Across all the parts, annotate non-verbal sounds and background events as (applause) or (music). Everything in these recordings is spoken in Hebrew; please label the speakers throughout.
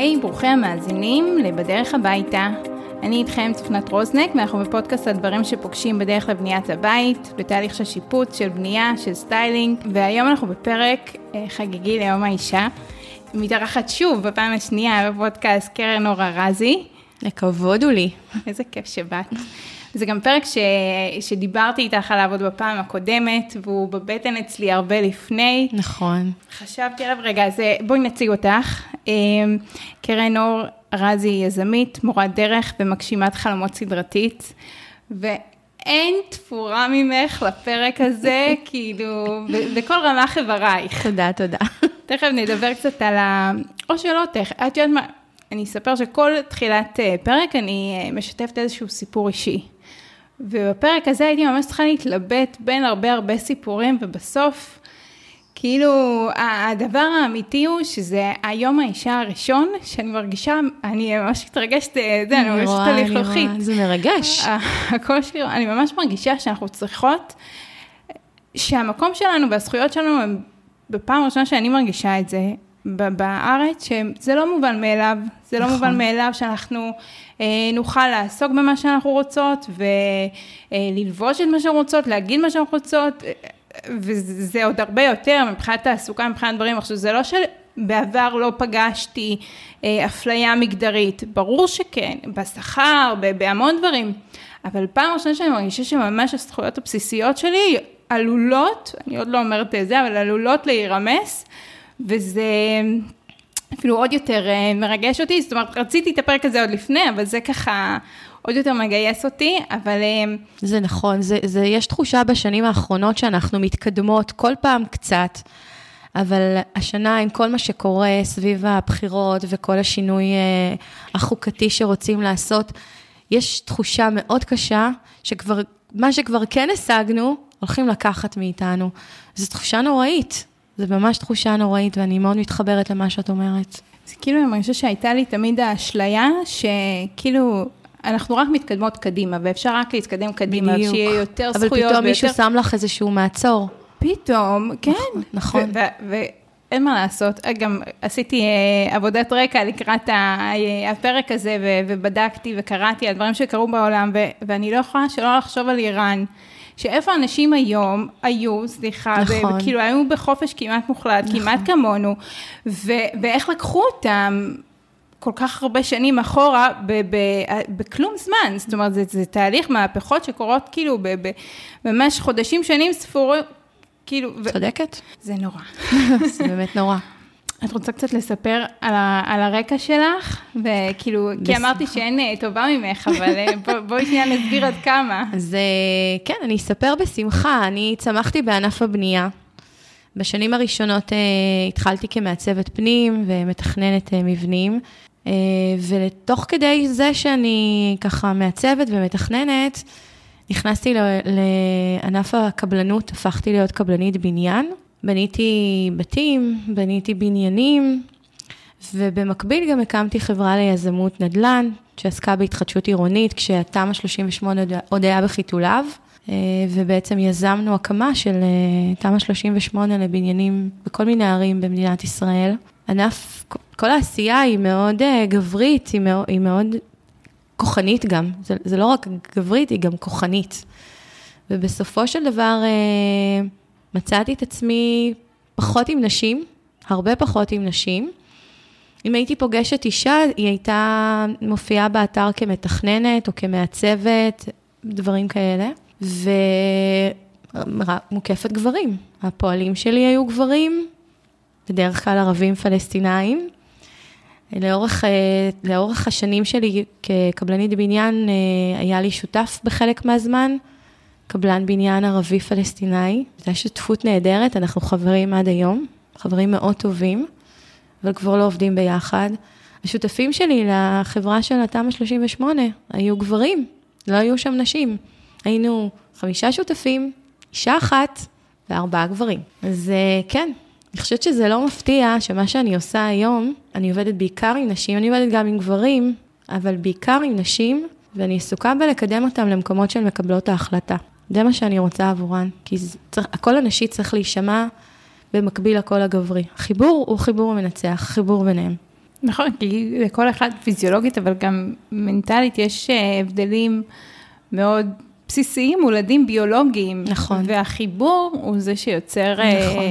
Speaker 1: היי, hey, ברוכים המאזינים ל"בדרך הביתה". אני איתכם צפנת רוזנק, ואנחנו בפודקאסט הדברים שפוגשים בדרך לבניית הבית, בתהליך של שיפוץ, של בנייה, של סטיילינג, והיום אנחנו בפרק אה, חגיגי ליום האישה. מתארחת שוב בפעם השנייה בפודקאסט קרן אור ארזי.
Speaker 2: הכבוד הוא לי.
Speaker 1: איזה כיף שבאת. זה גם פרק ש... שדיברתי איתך עליו עוד בפעם הקודמת, והוא בבטן אצלי הרבה לפני.
Speaker 2: נכון.
Speaker 1: חשבתי עליו, רגע, אז אה, בואי נציג אותך. אה, קרן אור רזי היא יזמית, מורת דרך ומגשימת חלומות סדרתית, ואין תפורה ממך לפרק הזה, (laughs) כאילו, בכל רמ"ח איברייך.
Speaker 2: תודה, תודה.
Speaker 1: תכף נדבר קצת על ה... או שלא, תכף, את יודעת מה, אני אספר שכל תחילת אה, פרק אני משתפת איזשהו סיפור אישי. ובפרק הזה הייתי ממש צריכה להתלבט בין הרבה הרבה סיפורים, ובסוף, כאילו, הדבר האמיתי הוא שזה היום האישה הראשון, שאני מרגישה, אני ממש מתרגשת, אה, זה, אני ממש תהליך לוחית.
Speaker 2: זה מרגש.
Speaker 1: הכל שלי, אני ממש מרגישה שאנחנו צריכות, שהמקום שלנו והזכויות שלנו הם, בפעם ראשונה שאני מרגישה את זה, בארץ, שזה לא מובן מאליו, זה לא נכון. מובן מאליו שאנחנו אה, נוכל לעסוק במה שאנחנו רוצות, וללבוש את מה שאנחנו רוצות, להגיד מה שאנחנו רוצות, וזה עוד הרבה יותר מבחינת תעסוקה, מבחינת דברים. עכשיו, זה לא שבעבר לא פגשתי אה, אפליה מגדרית, ברור שכן, בשכר, בהמון דברים, אבל פעם ראשונה שאני מרגישה שממש הזכויות הבסיסיות שלי עלולות, אני עוד לא אומרת את זה, אבל עלולות להירמס. וזה אפילו עוד יותר אה, מרגש אותי, זאת אומרת, רציתי את הפרק הזה עוד לפני, אבל זה ככה עוד יותר מגייס אותי, אבל... אה,
Speaker 2: זה נכון, זה, זה, יש תחושה בשנים האחרונות שאנחנו מתקדמות כל פעם קצת. אבל השנה, עם כל מה שקורה סביב הבחירות וכל השינוי אה, החוקתי שרוצים לעשות, יש תחושה מאוד קשה שכבר, מה שכבר כן השגנו, הולכים לקחת מאיתנו. זו תחושה נוראית. זה ממש תחושה נוראית, ואני מאוד מתחברת למה שאת אומרת.
Speaker 1: זה כאילו, אני מרגישה שהייתה לי תמיד האשליה, שכאילו, אנחנו רק מתקדמות קדימה, ואפשר רק להתקדם קדימה, בדיוק. שיהיה יותר
Speaker 2: אבל
Speaker 1: זכויות. אבל
Speaker 2: פתאום ויותר... מישהו שם לך איזשהו מעצור.
Speaker 1: פתאום, כן.
Speaker 2: נכון.
Speaker 1: נכון. אין מה לעשות, גם עשיתי אה, עבודת רקע לקראת אה, הפרק הזה, ובדקתי וקראתי על דברים שקרו בעולם, ואני לא יכולה שלא לחשוב על איראן. שאיפה אנשים היום היו, סליחה, נכון. וכאילו היו בחופש כמעט מוחלט, נכון. כמעט כמונו, ו- ואיך לקחו אותם כל כך הרבה שנים אחורה בכלום זמן, זאת אומרת, זה, זה תהליך מהפכות שקורות כאילו ממש חודשים, שנים ספורים, כאילו...
Speaker 2: צודקת.
Speaker 1: ו- זה נורא. (laughs)
Speaker 2: זה באמת נורא.
Speaker 1: את רוצה קצת לספר על, ה, על הרקע שלך? וכאילו, כי אמרתי שאין אה, טובה ממך, אבל אה, בוא, בואי שנייה נסביר עד כמה.
Speaker 2: אז אה, כן, אני אספר בשמחה. אני צמחתי בענף הבנייה. בשנים הראשונות התחלתי כמעצבת פנים ומתכננת מבנים, ותוך כדי זה שאני ככה מעצבת ומתכננת, נכנסתי לענף הקבלנות, הפכתי להיות קבלנית בניין. בניתי בתים, בניתי בניינים, ובמקביל גם הקמתי חברה ליזמות נדל"ן, שעסקה בהתחדשות עירונית, כשהתמ"א 38 עוד היה בחיתוליו, אה, ובעצם יזמנו הקמה של אה, תמ"א 38 לבניינים בכל מיני ערים במדינת ישראל. ענף, כל העשייה היא מאוד אה, גברית, היא מאוד, היא מאוד כוחנית גם. זה, זה לא רק גברית, היא גם כוחנית. ובסופו של דבר, מצאתי את עצמי פחות עם נשים, הרבה פחות עם נשים. אם הייתי פוגשת אישה, היא הייתה מופיעה באתר כמתכננת או כמעצבת, דברים כאלה, ומוקפת גברים. הפועלים שלי היו גברים, בדרך כלל ערבים פלסטינאים. לאורך, לאורך השנים שלי כקבלנית בניין, היה לי שותף בחלק מהזמן, קבלן בניין ערבי פלסטיני, זו שותפות נהדרת, אנחנו חברים עד היום, חברים מאוד טובים, אבל כבר לא עובדים ביחד. השותפים שלי לחברה של התמ"א 38 היו גברים, לא היו שם נשים. היינו חמישה שותפים, אישה אחת וארבעה גברים. אז אה, כן, אני חושבת שזה לא מפתיע שמה שאני עושה היום, אני עובדת בעיקר עם נשים, אני עובדת גם עם גברים, אבל בעיקר עם נשים, ואני עסוקה בלקדם אותם למקומות של מקבלות ההחלטה. זה מה שאני רוצה עבורן, כי צריך, הקול הנשי צריך להישמע במקביל לקול הגברי. החיבור הוא חיבור מנצח, חיבור ביניהם.
Speaker 1: נכון, כי לכל אחד פיזיולוגית, אבל גם מנטלית, יש אה, הבדלים מאוד בסיסיים, מולדים ביולוגיים.
Speaker 2: נכון.
Speaker 1: והחיבור הוא זה שיוצר אה,
Speaker 2: נכון.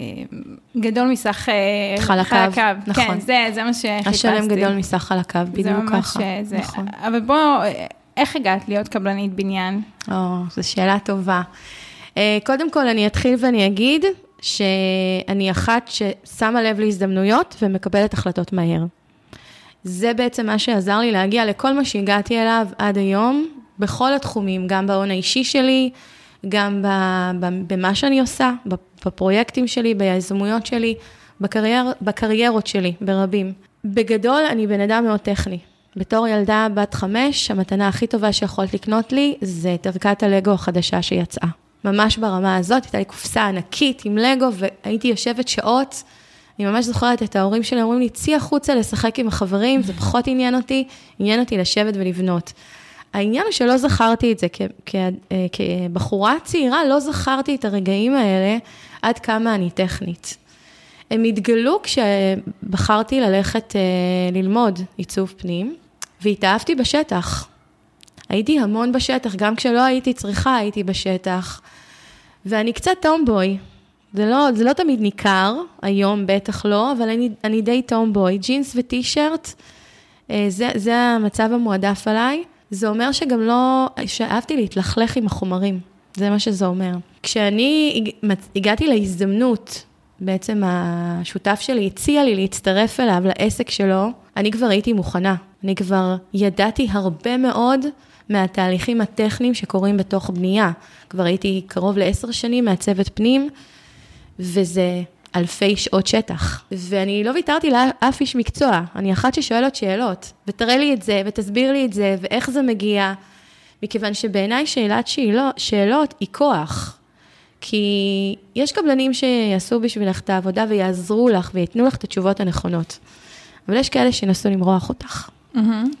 Speaker 1: אה, גדול מסך אה,
Speaker 2: חלקיו, נכון.
Speaker 1: כן, זה, זה מה שחיפשתי.
Speaker 2: השלם גדול מסך חלקיו, בדיוק
Speaker 1: זה ממש,
Speaker 2: ככה.
Speaker 1: זה,
Speaker 2: נכון.
Speaker 1: אבל בוא, אה, איך הגעת להיות קבלנית בניין?
Speaker 2: או, זו שאלה טובה. אה, קודם כל, אני אתחיל ואני אגיד שאני אחת ששמה לב להזדמנויות ומקבלת החלטות מהר. זה בעצם מה שעזר לי להגיע לכל מה שהגעתי אליו עד היום, בכל התחומים, גם בהון האישי שלי, גם במה שאני עושה, בפרויקטים שלי, ביזמויות שלי, בקרייר, בקריירות שלי, ברבים. בגדול, אני בן אדם מאוד טכני. בתור ילדה בת חמש, המתנה הכי טובה שיכולת לקנות לי זה את ערכת הלגו החדשה שיצאה. ממש ברמה הזאת, הייתה לי קופסה ענקית עם לגו, והייתי יושבת שעות. אני ממש זוכרת את ההורים שלי אומרים לי, צאי החוצה לשחק עם החברים, זה פחות עניין אותי, עניין אותי לשבת ולבנות. העניין הוא שלא זכרתי את זה, כבחורה צעירה, לא זכרתי את הרגעים האלה עד כמה אני טכנית. הם התגלו כשבחרתי ללכת אה, ללמוד עיצוב פנים, והתאהבתי בשטח. הייתי המון בשטח, גם כשלא הייתי צריכה, הייתי בשטח. ואני קצת טומבוי. זה לא, זה לא תמיד ניכר, היום בטח לא, אבל אני, אני די טומבוי. ג'ינס וטי-שירט, אה, זה, זה המצב המועדף עליי. זה אומר שגם לא, שאהבתי להתלכלך עם החומרים, זה מה שזה אומר. כשאני הגעתי להזדמנות, בעצם השותף שלי הציע לי להצטרף אליו, לעסק שלו, אני כבר הייתי מוכנה. אני כבר ידעתי הרבה מאוד מהתהליכים הטכניים שקורים בתוך בנייה. כבר הייתי קרוב לעשר שנים מעצבת פנים, וזה אלפי שעות שטח. ואני לא ויתרתי לאף איש מקצוע, אני אחת ששואלת שאלות, ותראה לי את זה, ותסביר לי את זה, ואיך זה מגיע, מכיוון שבעיניי שאלת שאלות, שאלות היא כוח. כי יש קבלנים שיעשו בשבילך את העבודה ויעזרו לך וייתנו לך את התשובות הנכונות. אבל יש כאלה שינסו למרוח אותך.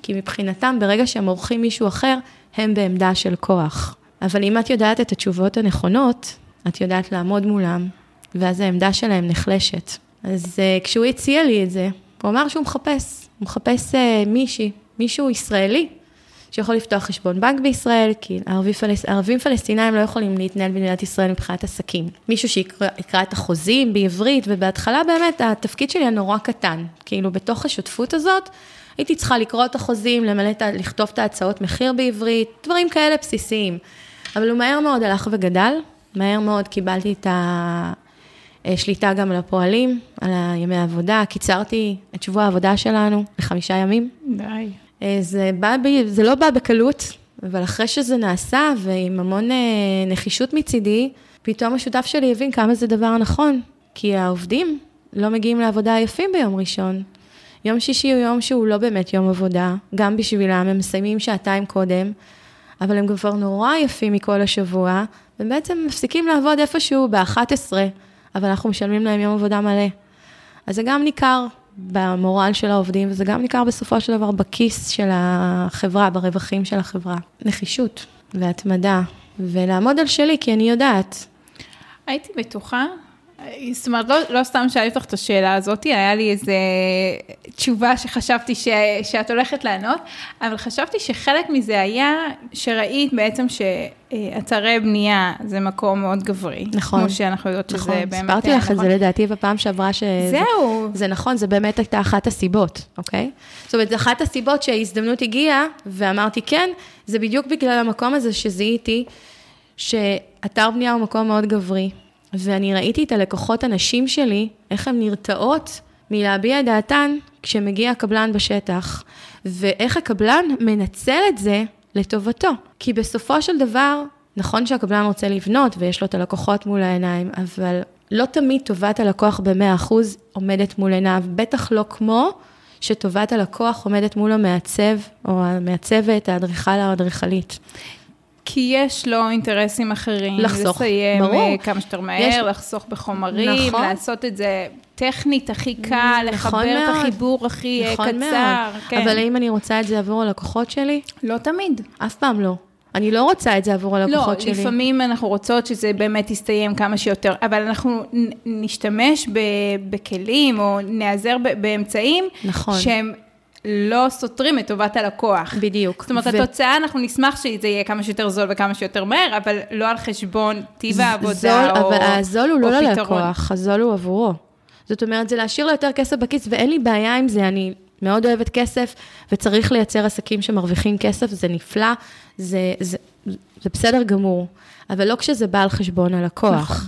Speaker 2: כי מבחינתם, ברגע שהם עורכים מישהו אחר, הם בעמדה של כוח. אבל אם את יודעת את התשובות הנכונות, את יודעת לעמוד מולם, ואז העמדה שלהם נחלשת. אז uh, כשהוא הציע לי את זה, הוא אמר שהוא מחפש, הוא מחפש uh, מישהי, מישהו ישראלי, שיכול לפתוח חשבון בנק בישראל, כי ערבים, פלס, ערבים פלסטינאים לא יכולים להתנהל במדינת ישראל מבחינת עסקים. מישהו שיקרא יקרא את החוזים בעברית, ובהתחלה באמת התפקיד שלי היה נורא קטן. כאילו בתוך השותפות הזאת, הייתי צריכה לקרוא את החוזים, למלא, לכתוב את ההצעות מחיר בעברית, דברים כאלה בסיסיים. אבל הוא מהר מאוד הלך וגדל, מהר מאוד קיבלתי את השליטה גם על הפועלים, על ימי העבודה, קיצרתי את שבוע העבודה שלנו לחמישה ימים.
Speaker 1: די.
Speaker 2: אה, זה, בא זה לא בא בקלות, אבל אחרי שזה נעשה, ועם המון אה, נחישות מצידי, פתאום השותף שלי הבין כמה זה דבר נכון. כי העובדים לא מגיעים לעבודה עייפים ביום ראשון. יום שישי הוא יום שהוא לא באמת יום עבודה, גם בשבילם, הם מסיימים שעתיים קודם, אבל הם כבר נורא עייפים מכל השבוע, ובעצם מפסיקים לעבוד איפשהו ב-11, אבל אנחנו משלמים להם יום עבודה מלא. אז זה גם ניכר במורל של העובדים, וזה גם ניכר בסופו של דבר בכיס של החברה, ברווחים של החברה. נחישות והתמדה, ולעמוד על שלי, כי אני יודעת.
Speaker 1: הייתי בטוחה, זאת אומרת, לא, לא סתם שאלתי אותך את השאלה הזאת, היה לי איזו תשובה שחשבתי ש, שאת הולכת לענות, אבל חשבתי שחלק מזה היה שראית בעצם שאתרי בנייה זה מקום מאוד גברי.
Speaker 2: נכון.
Speaker 1: כמו שאנחנו יודעות שזה
Speaker 2: נכון,
Speaker 1: באמת...
Speaker 2: סיפרתי לך את
Speaker 1: נכון.
Speaker 2: זה לדעתי בפעם שעברה ש...
Speaker 1: זהו.
Speaker 2: זה נכון, זה באמת הייתה אחת הסיבות, אוקיי? זאת אומרת, זו אחת הסיבות שההזדמנות הגיעה, ואמרתי כן, זה בדיוק בגלל המקום הזה שזיהיתי, שאתר בנייה הוא מקום מאוד גברי, ואני ראיתי את הלקוחות הנשים שלי, איך הן נרתעות מלהביע את דעתן כשמגיע הקבלן בשטח, ואיך הקבלן מנצל את זה לטובתו. כי בסופו של דבר, נכון שהקבלן רוצה לבנות ויש לו את הלקוחות מול העיניים, אבל לא תמיד טובת הלקוח ב-100% עומדת מול עיניו, בטח לא כמו שטובת הלקוח עומדת מול המעצב או המעצבת, האדריכל או האדריכלית.
Speaker 1: כי יש לו אינטרסים אחרים.
Speaker 2: לחסוך,
Speaker 1: לסיים
Speaker 2: ברור.
Speaker 1: אה, כמה שיותר מהר,
Speaker 2: יש-
Speaker 1: לחסוך בחומרים,
Speaker 2: נכון.
Speaker 1: לעשות את זה טכנית הכי קל,
Speaker 2: נכון
Speaker 1: לחבר את
Speaker 2: מאוד.
Speaker 1: החיבור הכי אה,
Speaker 2: נכון
Speaker 1: קצר.
Speaker 2: מאוד.
Speaker 1: כן.
Speaker 2: אבל האם אני רוצה את זה עבור הלקוחות שלי?
Speaker 1: לא תמיד.
Speaker 2: אף פעם לא. אני לא רוצה את זה עבור הלקוחות
Speaker 1: לא,
Speaker 2: שלי.
Speaker 1: לא, לפעמים אנחנו רוצות שזה באמת יסתיים כמה שיותר, אבל אנחנו נשתמש ב, בכלים או נעזר ב, באמצעים
Speaker 2: נכון.
Speaker 1: שהם לא סותרים את טובת הלקוח.
Speaker 2: בדיוק.
Speaker 1: זאת אומרת,
Speaker 2: ו-
Speaker 1: התוצאה, אנחנו נשמח שזה יהיה כמה שיותר זול וכמה שיותר מהר, אבל לא על חשבון טיב העבודה
Speaker 2: זול,
Speaker 1: או
Speaker 2: אבל הזול הוא לא. ללקוח, הזול הוא עבורו. זאת אומרת, זה להשאיר לו יותר כסף בכיס, ואין לי בעיה עם זה, אני מאוד אוהבת כסף, וצריך לייצר עסקים שמרוויחים כסף, זה נפלא, זה, זה, זה בסדר גמור, אבל לא כשזה בא על חשבון הלקוח.
Speaker 1: נכון.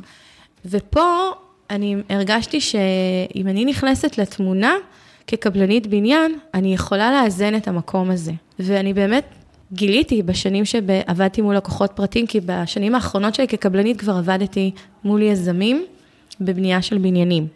Speaker 2: ופה אני הרגשתי שאם אני נכנסת לתמונה כקבלנית בניין, אני יכולה לאזן את המקום הזה. ואני באמת גיליתי בשנים שעבדתי מול לקוחות פרטיים, כי בשנים האחרונות שלי כקבלנית כבר עבדתי מול יזמים בבנייה של בניינים.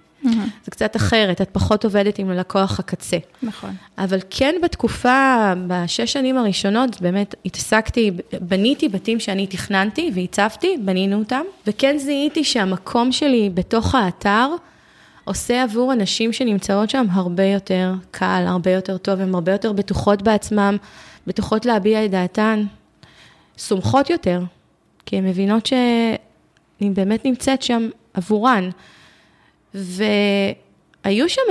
Speaker 2: זה קצת אחרת, את פחות עובדת עם לקוח הקצה.
Speaker 1: נכון.
Speaker 2: אבל כן בתקופה, בשש שנים הראשונות, באמת התעסקתי, בניתי בתים שאני תכננתי והצבתי, בנינו אותם, וכן זיהיתי שהמקום שלי בתוך האתר עושה עבור הנשים שנמצאות שם הרבה יותר קל, הרבה יותר טוב, הן הרבה יותר בטוחות בעצמן, בטוחות להביע את דעתן, סומכות יותר, כי הן מבינות שאני באמת נמצאת שם עבורן. והיו שם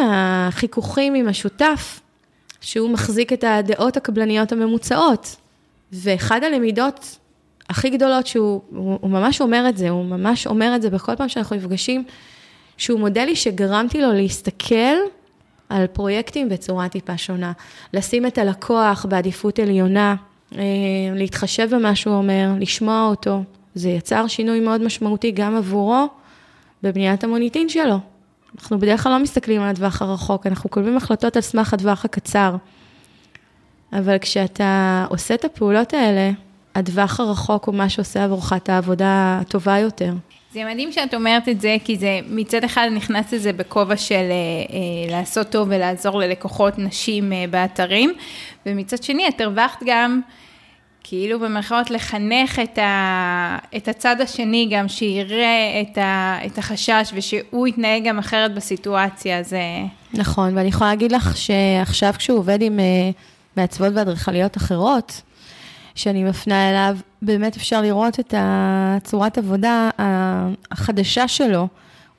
Speaker 2: חיכוכים עם השותף, שהוא מחזיק את הדעות הקבלניות הממוצעות. ואחד הלמידות הכי גדולות שהוא הוא, הוא ממש אומר את זה, הוא ממש אומר את זה בכל פעם שאנחנו נפגשים, שהוא מודה לי שגרמתי לו להסתכל על פרויקטים בצורה טיפה שונה. לשים את הלקוח בעדיפות עליונה, אה, להתחשב במה שהוא אומר, לשמוע אותו. זה יצר שינוי מאוד משמעותי גם עבורו בבניית המוניטין שלו. אנחנו בדרך כלל לא מסתכלים על הטווח הרחוק, אנחנו כותבים החלטות על סמך הטווח הקצר. אבל כשאתה עושה את הפעולות האלה, הטווח הרחוק הוא מה שעושה עבורך את העבודה הטובה יותר.
Speaker 1: זה מדהים שאת אומרת את זה, כי זה מצד אחד נכנס לזה בכובע של אה, אה, לעשות טוב ולעזור ללקוחות נשים אה, באתרים, ומצד שני את הרווחת גם, כאילו במרכאות לחנך את, ה, את הצד השני גם, שיראה את, ה, את החשש ושהוא יתנהג גם אחרת בסיטואציה, זה...
Speaker 2: נכון, ואני יכולה להגיד לך שעכשיו כשהוא עובד עם אה, מעצבות ואדריכליות אחרות, שאני מפנה אליו, באמת אפשר לראות את הצורת עבודה החדשה שלו.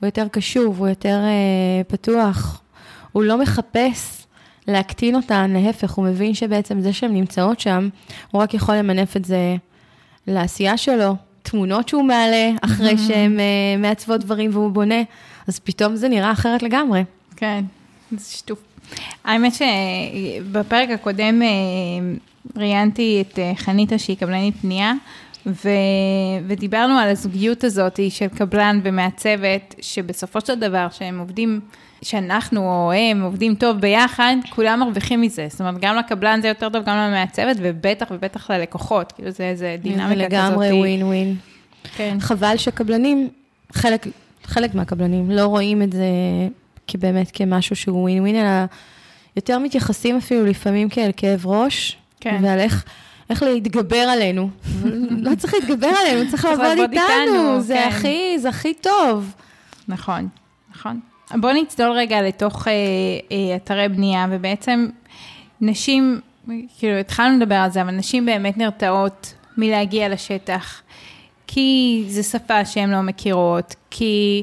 Speaker 2: הוא יותר קשוב, הוא יותר אה, פתוח, הוא לא מחפש להקטין אותן, להפך, הוא מבין שבעצם זה שהן נמצאות שם, הוא רק יכול למנף את זה לעשייה שלו, תמונות שהוא מעלה אחרי שהן אה, מעצבות דברים והוא בונה, אז פתאום זה נראה אחרת לגמרי.
Speaker 1: כן, זה שיתוף. האמת שבפרק הקודם אה, ראיינתי את אה, חניתה שהיא קבלנית פנייה, ו... ודיברנו על הזוגיות הזאת של קבלן ומעצבת, שבסופו של דבר שהם עובדים, שאנחנו או הם עובדים טוב ביחד, כולם מרוויחים מזה. זאת אומרת, גם לקבלן זה יותר טוב, גם למעצבת, ובטח ובטח ללקוחות. כאילו זה איזה דינמיקה כזאת.
Speaker 2: לגמרי ווין ווין.
Speaker 1: כן.
Speaker 2: חבל שקבלנים, חלק, חלק מהקבלנים לא רואים את זה כבאמת כמשהו שהוא ווין ווין, אלא יותר מתייחסים אפילו לפעמים כאל כאב ראש,
Speaker 1: כן.
Speaker 2: ועל איך, איך להתגבר עלינו. (laughs) לא צריך להתגבר עלינו, צריך (laughs) לעבוד איתנו,
Speaker 1: איתנו,
Speaker 2: זה
Speaker 1: כן.
Speaker 2: הכי, זה הכי טוב.
Speaker 1: נכון, נכון. בואו נצלול רגע לתוך אה, אה, אתרי בנייה, ובעצם נשים, כאילו התחלנו לדבר על זה, אבל נשים באמת נרתעות מלהגיע לשטח, כי זו שפה שהן לא מכירות, כי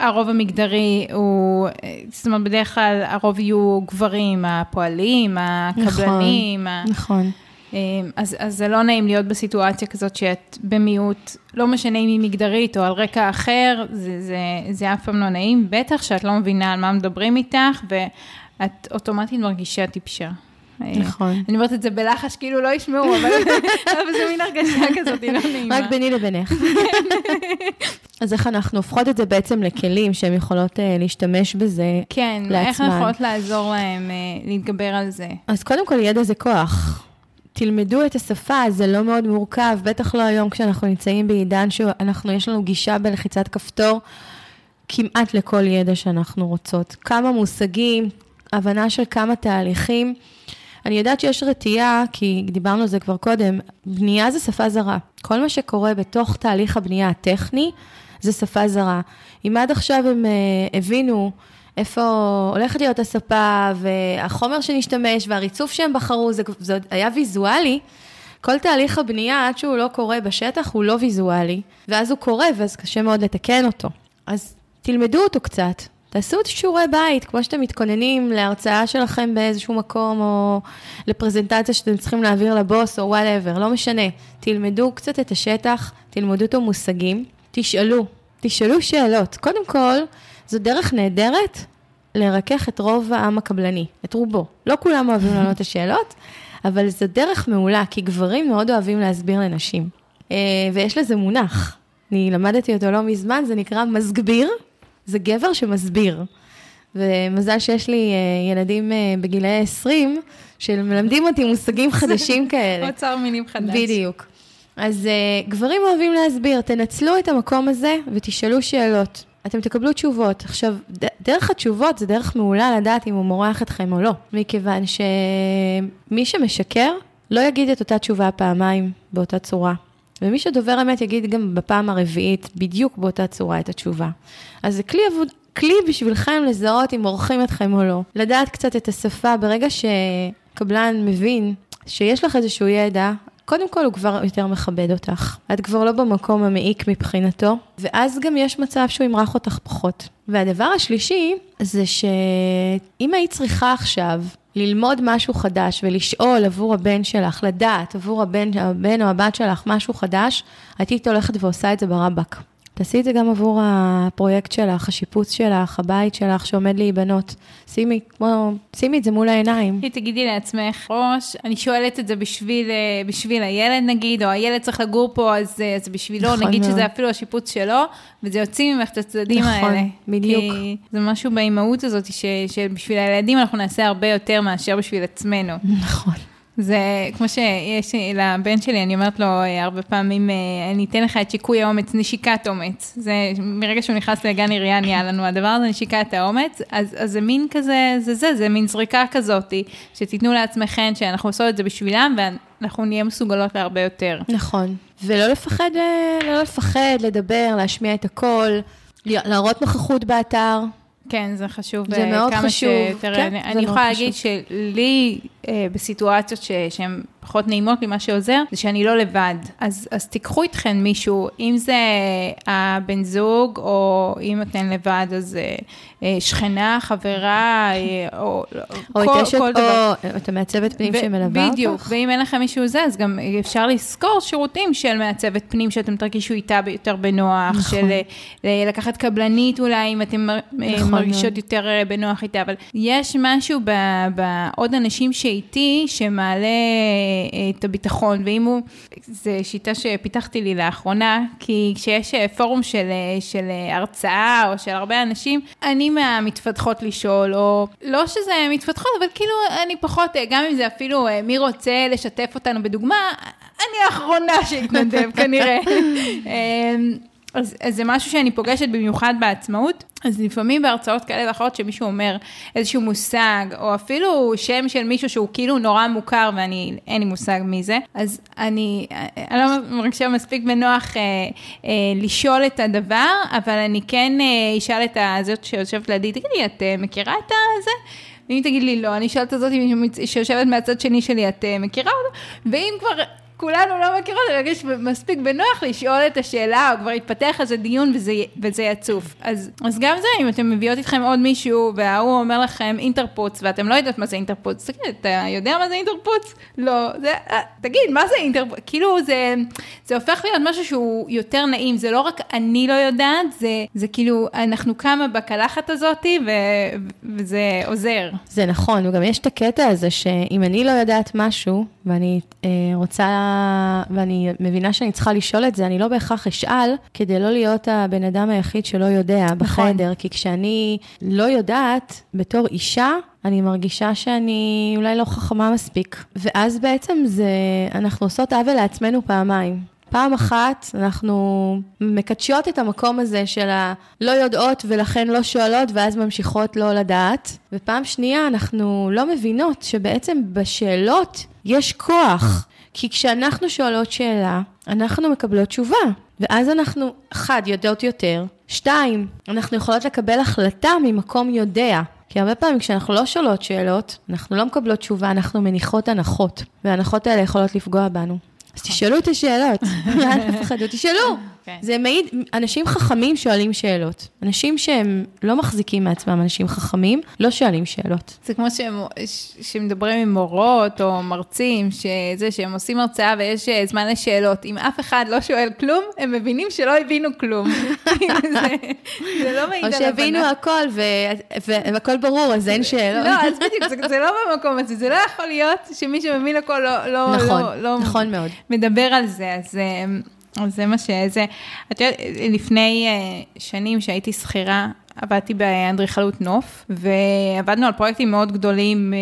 Speaker 1: הרוב המגדרי הוא, אה, זאת אומרת, בדרך כלל הרוב יהיו גברים, הפועלים, הקבלנים. ה-
Speaker 2: נכון.
Speaker 1: אמ, אז, אז זה לא נעים להיות בסיטואציה כזאת שאת במיעוט, לא משנה אם היא מגדרית או על רקע אחר, זה, זה, זה אף פעם לא נעים, בטח שאת לא מבינה על מה מדברים איתך, ואת אוטומטית מרגישה טיפשה.
Speaker 2: נכון.
Speaker 1: אני אומרת את זה בלחש, כאילו לא ישמעו, אבל, (laughs) אבל זה מין הרגשה כזאת, היא לא נעימה.
Speaker 2: רק ביני לבינך. (laughs) אז איך אנחנו הופכות את זה בעצם לכלים שהן יכולות אה, להשתמש בזה
Speaker 1: כן, איך
Speaker 2: לעצמן.
Speaker 1: אנחנו יכולות לעזור להם אה, להתגבר על זה?
Speaker 2: אז קודם כל, ידע זה כוח. תלמדו את השפה, זה לא מאוד מורכב, בטח לא היום כשאנחנו נמצאים בעידן שאנחנו, יש לנו גישה בלחיצת כפתור כמעט לכל ידע שאנחנו רוצות. כמה מושגים, הבנה של כמה תהליכים. אני יודעת שיש רתיעה, כי דיברנו על זה כבר קודם, בנייה זה שפה זרה. כל מה שקורה בתוך תהליך הבנייה הטכני, זה שפה זרה. אם עד עכשיו הם uh, הבינו איפה הולכת להיות הספה, והחומר שנשתמש, והריצוף שהם בחרו, זה, זה היה ויזואלי, כל תהליך הבנייה, עד שהוא לא קורה בשטח, הוא לא ויזואלי, ואז הוא קורה, ואז קשה מאוד לתקן אותו. אז תלמדו אותו קצת, תעשו את שיעורי בית, כמו שאתם מתכוננים להרצאה שלכם באיזשהו מקום, או לפרזנטציה שאתם צריכים להעביר לבוס, או וואטאבר, לא משנה. תלמדו קצת את השטח, תלמדו את המושגים, תשאלו, תשאלו שאלות. קודם כל, זו דרך נהדרת לרכך את רוב העם הקבלני, את רובו. לא כולם אוהבים (laughs) לענות את השאלות, אבל זו דרך מעולה, כי גברים מאוד אוהבים להסביר לנשים. אה, ויש לזה מונח, אני למדתי אותו לא מזמן, זה נקרא מסגביר, זה גבר שמסביר. ומזל שיש לי אה, ילדים אה, בגילאי 20, שמלמדים אותי מושגים (laughs) חדשים כאלה.
Speaker 1: אוצר מינים חדש.
Speaker 2: בדיוק. אז uh, גברים אוהבים להסביר, תנצלו את המקום הזה ותשאלו שאלות. אתם תקבלו תשובות. עכשיו, ד- דרך התשובות זה דרך מעולה לדעת אם הוא מורח אתכם או לא, מכיוון שמי שמשקר לא יגיד את אותה תשובה פעמיים באותה צורה. ומי שדובר אמת יגיד גם בפעם הרביעית בדיוק באותה צורה את התשובה. אז זה כלי עבוד... כלי בשבילכם לזהות אם מורחים אתכם או לא. לדעת קצת את השפה, ברגע שקבלן מבין שיש לך איזשהו ידע, קודם כל הוא כבר יותר מכבד אותך. את כבר לא במקום המעיק מבחינתו, ואז גם יש מצב שהוא ימרח אותך פחות. והדבר השלישי, זה שאם היית צריכה עכשיו ללמוד משהו חדש ולשאול עבור הבן שלך, לדעת עבור הבן, הבן או הבת שלך משהו חדש, היית הולכת ועושה את זה ברבק. תעשי את זה גם עבור הפרויקט שלך, השיפוץ שלך, הבית שלך שעומד להיבנות. שימי, כמו, שימי את זה מול העיניים.
Speaker 1: תגידי לעצמך, ראש, אני שואלת את זה בשביל, אה, בשביל הילד נגיד, או הילד צריך לגור פה, אז אה, זה בשבילו,
Speaker 2: נכון
Speaker 1: נגיד
Speaker 2: מאוד.
Speaker 1: שזה אפילו השיפוץ שלו, וזה יוציא ממך את הצדדים
Speaker 2: נכון,
Speaker 1: האלה.
Speaker 2: בדיוק.
Speaker 1: כי זה משהו באימהות הזאת, ש, שבשביל הילדים אנחנו נעשה הרבה יותר מאשר בשביל עצמנו.
Speaker 2: נכון.
Speaker 1: זה כמו שיש לבן שלי, אני אומרת לו אה, הרבה פעמים, אה, אני אתן לך את שיקוי האומץ, נשיקת אומץ. זה מרגע שהוא נכנס לגן עירייה נהיה לנו הדבר הזה, נשיקת האומץ, אז, אז זה מין כזה, זה זה, זה מין זריקה כזאת, שתיתנו לעצמכם שאנחנו עושות את זה בשבילם, ואנחנו נהיה מסוגלות להרבה יותר.
Speaker 2: נכון. ולא לפחד, אה, לא לפחד לדבר, להשמיע את הקול, להראות נוכחות באתר.
Speaker 1: כן, זה חשוב.
Speaker 2: זה
Speaker 1: אה,
Speaker 2: מאוד חשוב.
Speaker 1: שיותר,
Speaker 2: כן,
Speaker 1: אני,
Speaker 2: זה
Speaker 1: אני
Speaker 2: מאוד
Speaker 1: יכולה
Speaker 2: חשוב.
Speaker 1: להגיד שלי, אה, בסיטואציות ש, שהן פחות נעימות לי, מה שעוזר, זה שאני לא לבד. אז, אז תיקחו איתכם מישהו, אם זה הבן זוג, או אם אתן לבד, אז אה, אה, שכנה, חברה, אה, או
Speaker 2: או
Speaker 1: כל,
Speaker 2: את אשת,
Speaker 1: כל דבר.
Speaker 2: או את המעצבת פנים
Speaker 1: ו-
Speaker 2: שמלווה אותך.
Speaker 1: בדיוק, ואם אין לכם מישהו זה, אז גם אפשר לשכור שירותים של מעצבת פנים, שאתם תרגישו איתה יותר בנוח,
Speaker 2: נכון.
Speaker 1: של לקחת קבלנית אולי, אם אתם מר-
Speaker 2: נכון
Speaker 1: מרגישות
Speaker 2: מאוד.
Speaker 1: יותר בנוח איתה, אבל יש משהו בעוד אנשים שאיתי, שמעלה את הביטחון, ואם הוא, זו שיטה שפיתחתי לי לאחרונה, כי כשיש אה, פורום של, אה, של אה, הרצאה, או של הרבה אנשים, אני מהמתפתחות לשאול, או לא שזה מתפתחות, אבל כאילו אני פחות, אה, גם אם זה אפילו אה, מי רוצה לשתף אותנו בדוגמה, אני האחרונה שהתנדב (laughs) כנראה. אז, אז זה משהו שאני פוגשת במיוחד בעצמאות, אז לפעמים בהרצאות כאלה ואחרות שמישהו אומר איזשהו מושג, או אפילו שם של מישהו שהוא כאילו נורא מוכר ואני, אין לי מושג מי זה, אז אני, אני לא מרגישה מספיק בנוח אה, אה, לשאול את הדבר, אבל אני כן אה, אשאל את הזאת שיושבת לידי, תגידי, את אה, מכירה את הזה? ואם תגיד לי לא, אני אשאל את הזאת שיושבת מהצד שני שלי, את אה, מכירה אותו? ואם כבר כולנו לא מכירות, אני מרגיש מספיק בנוח לשאול את השאלה, או כבר יתפתח איזה דיון וזה, וזה יצוף. אז, אז גם זה, אם אתם מביאות איתכם עוד מישהו, וההוא אומר לכם אינטרפוץ, ואתם לא יודעת מה זה אינטרפוץ, תגיד, אתה יודע מה זה אינטרפוץ? לא, זה, אה, תגיד, מה זה אינטרפוץ? כאילו, זה, זה הופך להיות משהו שהוא יותר נעים, זה לא רק אני לא יודעת, זה, זה כאילו, אנחנו כמה בקלחת הזאתי, ו, וזה עוזר.
Speaker 2: זה נכון, וגם יש את הקטע הזה שאם אני לא יודעת משהו, ואני אה, רוצה, ואני מבינה שאני צריכה לשאול את זה, אני לא בהכרח אשאל, כדי לא להיות הבן אדם היחיד שלא יודע בחדר, כי כשאני לא יודעת, בתור אישה, אני מרגישה שאני אולי לא חכמה מספיק. ואז בעצם זה, אנחנו עושות עוול לעצמנו פעמיים. פעם אחת אנחנו מקדשות את המקום הזה של הלא יודעות ולכן לא שואלות ואז ממשיכות לא לדעת. ופעם שנייה אנחנו לא מבינות שבעצם בשאלות יש כוח. כי כשאנחנו שואלות שאלה, אנחנו מקבלות תשובה. ואז אנחנו, אחד, יודעות יותר, שתיים, אנחנו יכולות לקבל החלטה ממקום יודע. כי הרבה פעמים כשאנחנו לא שואלות שאלות, אנחנו לא מקבלות תשובה, אנחנו מניחות הנחות, וההנחות האלה יכולות לפגוע בנו. אז תשאלו את השאלות, (laughs) אל תפחדו, תשאלו.
Speaker 1: כן.
Speaker 2: זה מעיד, אנשים חכמים שואלים שאלות. אנשים שהם לא מחזיקים מעצמם אנשים חכמים, לא שואלים שאלות.
Speaker 1: זה כמו שהם, שמדברים עם מורות או מרצים, שזה, שהם עושים הרצאה ויש אה, זמן לשאלות. אם אף אחד לא שואל כלום, הם מבינים שלא הבינו כלום. (laughs) זה, זה לא מעיד
Speaker 2: או
Speaker 1: על
Speaker 2: שהבינו
Speaker 1: הבנה.
Speaker 2: הכל ו- והכל ברור, אז אין שאלות.
Speaker 1: לא, אז בדיוק, זה, זה לא במקום הזה, זה לא יכול להיות שמי שמבין הכל לא, לא,
Speaker 2: נכון,
Speaker 1: לא, לא
Speaker 2: נכון מאוד.
Speaker 1: מדבר על זה, אז, אה, אז זה מה שזה. את יודעת, לפני אה, שנים שהייתי שכירה, עבדתי באדריכלות נוף, ועבדנו על פרויקטים מאוד גדולים, אה,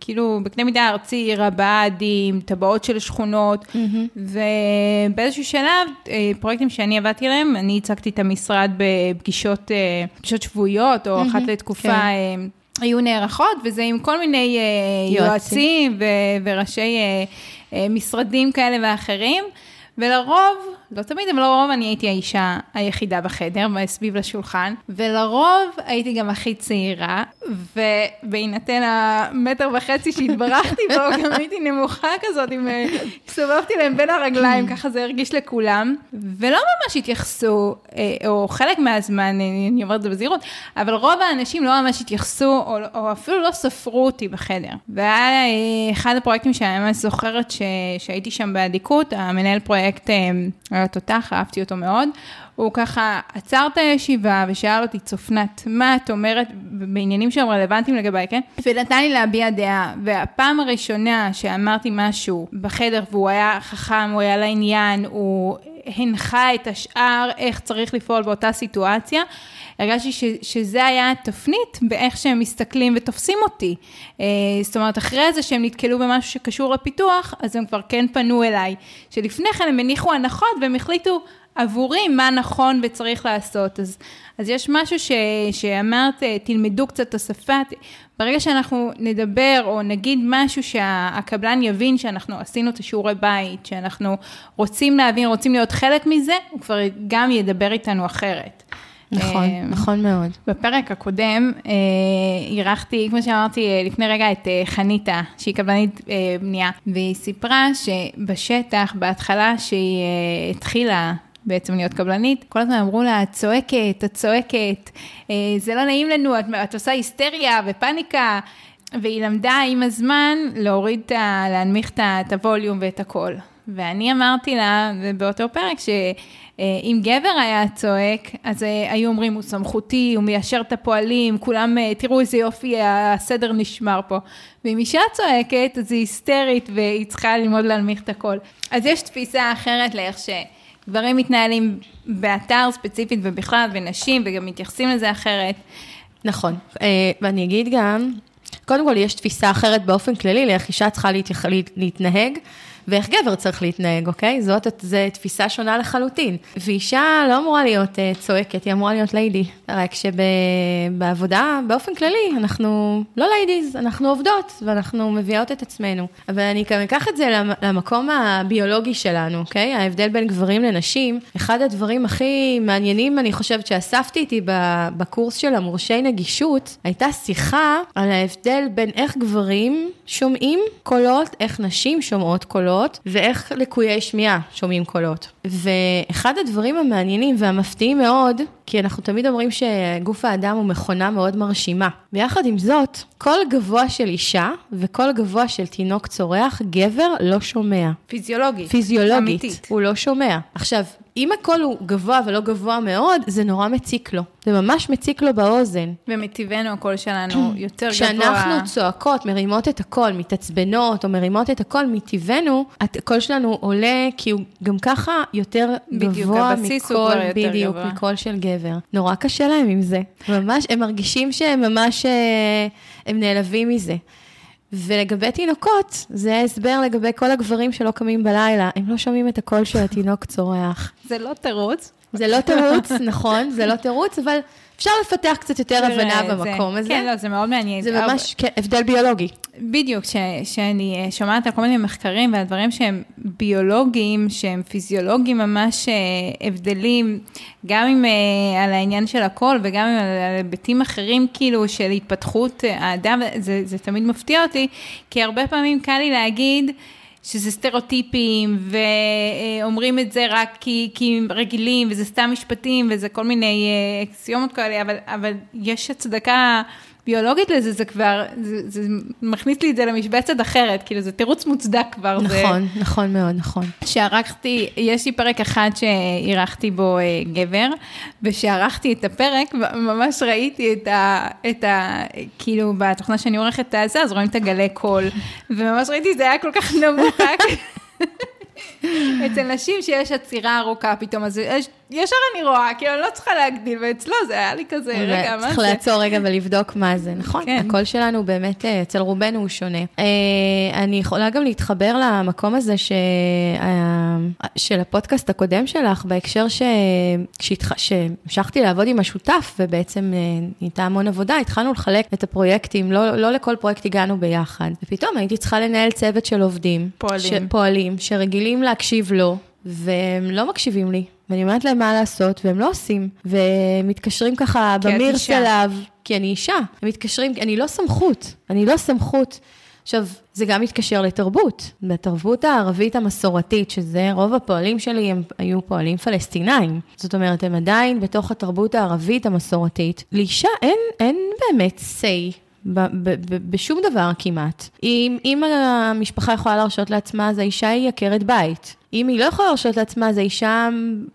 Speaker 1: כאילו בקנה מידה ארצי, עיר הבה"דים, טבעות של שכונות, ובאיזשהו שלב, אה, פרויקטים שאני עבדתי עליהם, אני הצגתי את המשרד בפגישות פגישות שבועיות, או אחת לתקופה.
Speaker 2: כן.
Speaker 1: היו נערכות, וזה עם כל מיני
Speaker 2: יועצים.
Speaker 1: יועצים ו- וראשי משרדים כאלה ואחרים, ולרוב, לא תמיד, אבל לרוב אני הייתי האישה היחידה בחדר, סביב לשולחן, ולרוב הייתי גם הכי צעירה, ובהינתן המטר וחצי שהתברכתי בו, (laughs) גם הייתי נמוכה כזאת, עם, אה, הסתובבתי להם בין הרגליים, ככה זה הרגיש לכולם, ולא ממש התייחסו, אה, או חלק מהזמן, אה, אני אומרת את זה בזהירות, אבל רוב האנשים לא ממש התייחסו, או, או אפילו לא ספרו אותי בחדר. והיה אה, אחד הפרויקטים שאני ממש זוכרת ש, שהייתי שם באדיקות, המנהל פרויקט אה, היה תותח, אהבתי אותו מאוד. הוא ככה עצר את הישיבה ושאל אותי, צופנת, מה את אומרת בעניינים שהם רלוונטיים לגביי, כן? ונתן לי להביע דעה. והפעם הראשונה שאמרתי משהו בחדר והוא היה חכם, הוא היה לעניין, הוא הנחה את השאר איך צריך לפעול באותה סיטואציה, הרגשתי ש, שזה היה התפנית באיך שהם מסתכלים ותופסים אותי. אה, זאת אומרת, אחרי זה שהם נתקלו במשהו שקשור לפיתוח, אז הם כבר כן פנו אליי. שלפני כן הם הניחו הנחות והם החליטו עבורי מה נכון וצריך לעשות. אז, אז יש משהו ש, שאמרת, אה, תלמדו קצת את השפה. ברגע שאנחנו נדבר או נגיד משהו שהקבלן יבין שאנחנו עשינו את השיעורי בית, שאנחנו רוצים להבין, רוצים להיות חלק מזה, הוא כבר גם ידבר איתנו אחרת.
Speaker 2: נכון,
Speaker 1: אה,
Speaker 2: נכון מאוד.
Speaker 1: בפרק הקודם אה, אירחתי, כמו שאמרתי אה, לפני רגע, את אה, חניתה, שהיא קבלנית אה, בנייה, והיא סיפרה שבשטח, בהתחלה שהיא אה, התחילה בעצם להיות קבלנית, כל הזמן אמרו לה, את צועקת, את צועקת, זה לא נעים לנו, את, את עושה היסטריה ופאניקה. והיא למדה עם הזמן להוריד, את ה- להנמיך את הווליום ואת הקול. ואני אמרתי לה, באותו פרק, שאם גבר היה צועק, אז אה, היו אומרים, הוא סמכותי, הוא מיישר את הפועלים, כולם, אה, תראו איזה יופי, הסדר נשמר פה. ואם אישה צועקת, אז היא היסטרית והיא צריכה ללמוד להנמיך את הקול. אז יש תפיסה אחרת לאיך שגברים מתנהלים באתר ספציפית ובכלל, ונשים, וגם מתייחסים לזה אחרת.
Speaker 2: נכון. אה, ואני אגיד גם, קודם כל יש תפיסה אחרת באופן כללי לאיך אישה צריכה להתייח... להת- להתנהג. ואיך גבר צריך להתנהג, אוקיי? זאת זו תפיסה שונה לחלוטין. ואישה לא אמורה להיות uh, צועקת, היא אמורה להיות ליידי. רק שבעבודה, באופן כללי, אנחנו לא ladies, אנחנו עובדות, ואנחנו מביאות את עצמנו. אבל אני גם אקח את זה למ- למקום הביולוגי שלנו, אוקיי? ההבדל בין גברים לנשים, אחד הדברים הכי מעניינים, אני חושבת, שאספתי איתי בקורס של המורשי נגישות, הייתה שיחה על ההבדל בין איך גברים שומעים קולות, איך נשים שומעות קולות, ואיך לקויי שמיעה שומעים קולות. ואחד הדברים המעניינים והמפתיעים מאוד, כי אנחנו תמיד אומרים שגוף האדם הוא מכונה מאוד מרשימה. ויחד עם זאת, קול גבוה של אישה וקול גבוה של תינוק צורח, גבר לא שומע.
Speaker 1: פיזיולוגית.
Speaker 2: פיזיולוגית,
Speaker 1: אמיתית.
Speaker 2: הוא לא שומע. עכשיו, אם הקול הוא גבוה ולא גבוה מאוד, זה נורא מציק לו. זה ממש מציק לו באוזן.
Speaker 1: ומטבענו הקול שלנו יותר גבוה.
Speaker 2: כשאנחנו צועקות, מרימות את הקול, מתעצבנות או מרימות את הקול, מטבענו, הקול שלנו עולה כי הוא גם ככה יותר
Speaker 1: בדיוק,
Speaker 2: גבוה
Speaker 1: יותר
Speaker 2: בדיוק,
Speaker 1: גבוה.
Speaker 2: מקול של גבר. נורא קשה להם עם זה. ממש, הם מרגישים שהם ממש, אה, הם נעלבים מזה. ולגבי תינוקות, זה ההסבר לגבי כל הגברים שלא קמים בלילה, הם לא שומעים את הקול של התינוק צורח.
Speaker 1: זה לא תירוץ.
Speaker 2: זה לא תירוץ, נכון, זה לא תירוץ, אבל אפשר לפתח קצת יותר הבנה במקום הזה.
Speaker 1: כן, לא, זה מאוד מעניין.
Speaker 2: זה ממש כן, הבדל ביולוגי.
Speaker 1: בדיוק, ש, שאני אה, שומעת על כל מיני מחקרים ועל דברים שהם ביולוגיים, שהם פיזיולוגיים ממש אה, הבדלים, גם עם, אה, על העניין של הקול וגם עם, על, היבטים אחרים כאילו של התפתחות האדם, זה, זה תמיד מפתיע אותי, כי הרבה פעמים קל לי להגיד, שזה סטריאוטיפים, ואומרים את זה רק כי, כי הם רגילים, וזה סתם משפטים, וזה כל מיני אקסיומות כאלה, אבל, אבל יש הצדקה ביולוגית לזה, זה כבר, זה, זה מכניס לי את זה למשבצת אחרת, כאילו זה תירוץ מוצדק כבר.
Speaker 2: נכון, זה... נכון מאוד, נכון.
Speaker 1: שערכתי, יש לי פרק אחד שאירחתי בו אה, גבר, ושערכתי את הפרק, ממש ראיתי את ה... את ה כאילו, בתוכנה שאני עורכת את הזה, אז רואים את הגלי קול, וממש ראיתי, זה היה כל כך נמוך. (laughs) אצל נשים שיש עצירה ארוכה פתאום, אז יש, ישר אני רואה, כאילו אני לא צריכה להגדיל, ואצלו זה היה לי כזה, רגע, מה זה?
Speaker 2: צריך לעצור רגע ולבדוק מה זה, נכון? כן. הקול שלנו באמת, אה, אצל רובנו הוא שונה. אה, אני יכולה גם להתחבר למקום הזה ש... אה, של הפודקאסט הקודם שלך, בהקשר ש... שהמשכתי לעבוד עם השותף, ובעצם נהייתה המון עבודה, התחלנו לחלק את הפרויקטים, לא, לא לכל פרויקט הגענו ביחד. ופתאום הייתי צריכה לנהל צוות של עובדים.
Speaker 1: פועלים. ש...
Speaker 2: פועלים, שרגילים להקשיב לו, והם לא מקשיבים לי. ואני אומרת להם מה לעשות, והם לא עושים. ומתקשרים ככה במירס אליו, כי אני אישה. הם מתקשרים, אני לא סמכות, אני לא סמכות. עכשיו, זה גם מתקשר לתרבות. בתרבות הערבית המסורתית, שזה רוב הפועלים שלי, הם היו פועלים פלסטינאים. זאת אומרת, הם עדיין בתוך התרבות הערבית המסורתית. לאישה אין, אין באמת say בשום דבר כמעט. אם, אם המשפחה יכולה להרשות לעצמה, אז האישה היא עקרת בית. אם היא לא יכולה להרשות לעצמה, אז האישה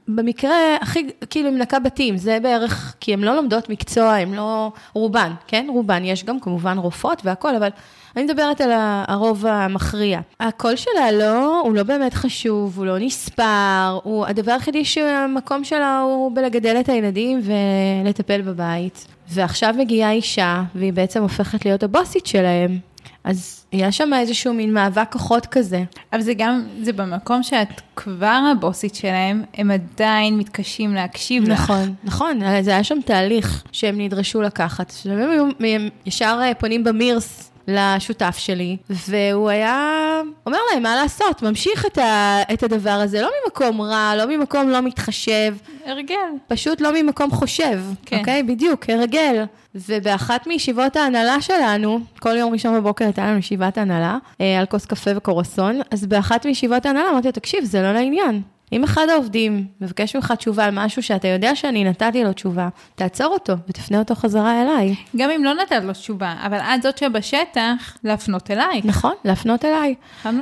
Speaker 2: במקרה הכי, כאילו, מנקה בתים, זה בערך, כי הן לא לומדות מקצוע, הן לא, רובן, כן? רובן, יש גם כמובן רופאות והכול, אבל אני מדברת על הרוב המכריע. הקול שלה לא, הוא לא באמת חשוב, הוא לא נספר, הוא, הדבר היחידי שהמקום שלה הוא בלגדל את הילדים ולטפל בבית. ועכשיו מגיעה אישה, והיא בעצם הופכת להיות הבוסית שלהם. אז יש שם איזשהו מין מאבק כוחות כזה.
Speaker 1: אבל זה גם, זה במקום שאת כבר הבוסית שלהם, הם עדיין מתקשים להקשיב
Speaker 2: נכון, לך. נכון, נכון, זה היה שם תהליך שהם נדרשו לקחת. הם, הם ישר אה, פונים במירס לשותף שלי, והוא היה אומר להם מה לעשות, ממשיך את, ה, את הדבר הזה, לא ממקום רע, לא ממקום לא מתחשב.
Speaker 1: הרגל.
Speaker 2: פשוט לא ממקום חושב, כן. אוקיי? בדיוק, הרגל. ובאחת מישיבות ההנהלה שלנו, כל יום ראשון בבוקר הייתה לנו ישיבת הנהלה, אה, על כוס קפה וקורסון, אז באחת מישיבות ההנהלה אמרתי לו, תקשיב, זה לא לעניין. אם אחד העובדים מבקש ממך תשובה על משהו שאתה יודע שאני נתתי לו תשובה, תעצור אותו ותפנה אותו חזרה אליי.
Speaker 1: גם אם לא נתת לו תשובה, אבל את זאת שבשטח, להפנות אליי.
Speaker 2: נכון, להפנות אליי.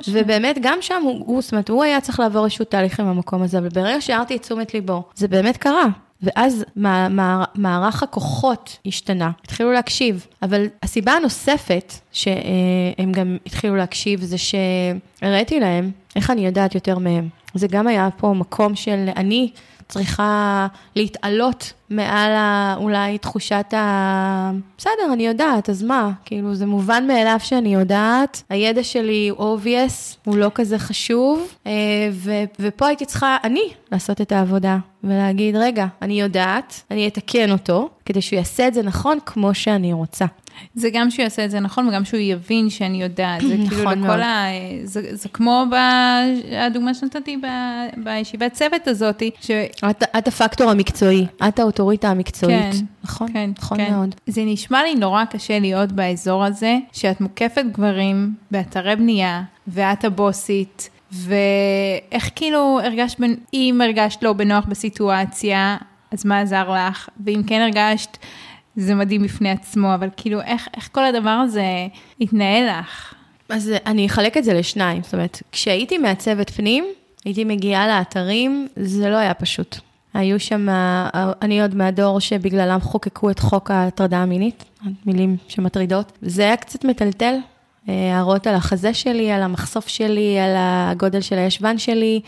Speaker 2: ובאמת, גם שם, הוא, זאת אומרת, הוא היה צריך לעבור איזשהו תהליך עם המקום הזה, אבל ברגע שהערתי את תשומת ליבו, זה באמת קרה. ואז מערך הכוחות השתנה, התחילו להקשיב. אבל הסיבה הנוספת שהם גם התחילו להקשיב זה שהראיתי להם איך אני יודעת יותר מהם. זה גם היה פה מקום של אני צריכה להתעלות מעל ה, אולי תחושת ה... בסדר, אני יודעת, אז מה? כאילו, זה מובן מאליו שאני יודעת, הידע שלי הוא obvious, הוא לא כזה חשוב, אה, ו, ופה הייתי צריכה, אני, לעשות את העבודה, ולהגיד, רגע, אני יודעת, אני אתקן אותו, כדי שהוא יעשה את זה נכון כמו שאני רוצה.
Speaker 1: זה גם שהוא יעשה את זה נכון, וגם שהוא יבין שאני יודעת. זה (clears throat) כאילו נכון לכל ה... זה, זה כמו בדוגמה שנתתי בישיבת צוות הזאת, ש...
Speaker 2: את, את הפקטור המקצועי, את האוטוריטה המקצועית. כן, נכון, כן, נכון כן. מאוד.
Speaker 1: זה נשמע לי נורא קשה להיות באזור הזה, שאת מוקפת גברים באתרי בנייה, ואת הבוסית. ואיך כאילו הרגשת, אם הרגשת לא בנוח בסיטואציה, אז מה עזר לך? ואם כן הרגשת זה מדהים בפני עצמו, אבל כאילו, איך, איך כל הדבר הזה התנהל לך?
Speaker 2: אז אני אחלק את זה לשניים. זאת אומרת, כשהייתי מעצבת פנים, הייתי מגיעה לאתרים, זה לא היה פשוט. היו שם, אני עוד מהדור שבגללם חוקקו את חוק ההטרדה המינית, מילים שמטרידות. זה היה קצת מטלטל, הערות על החזה שלי, על המחשוף שלי, על הגודל של הישבן שלי,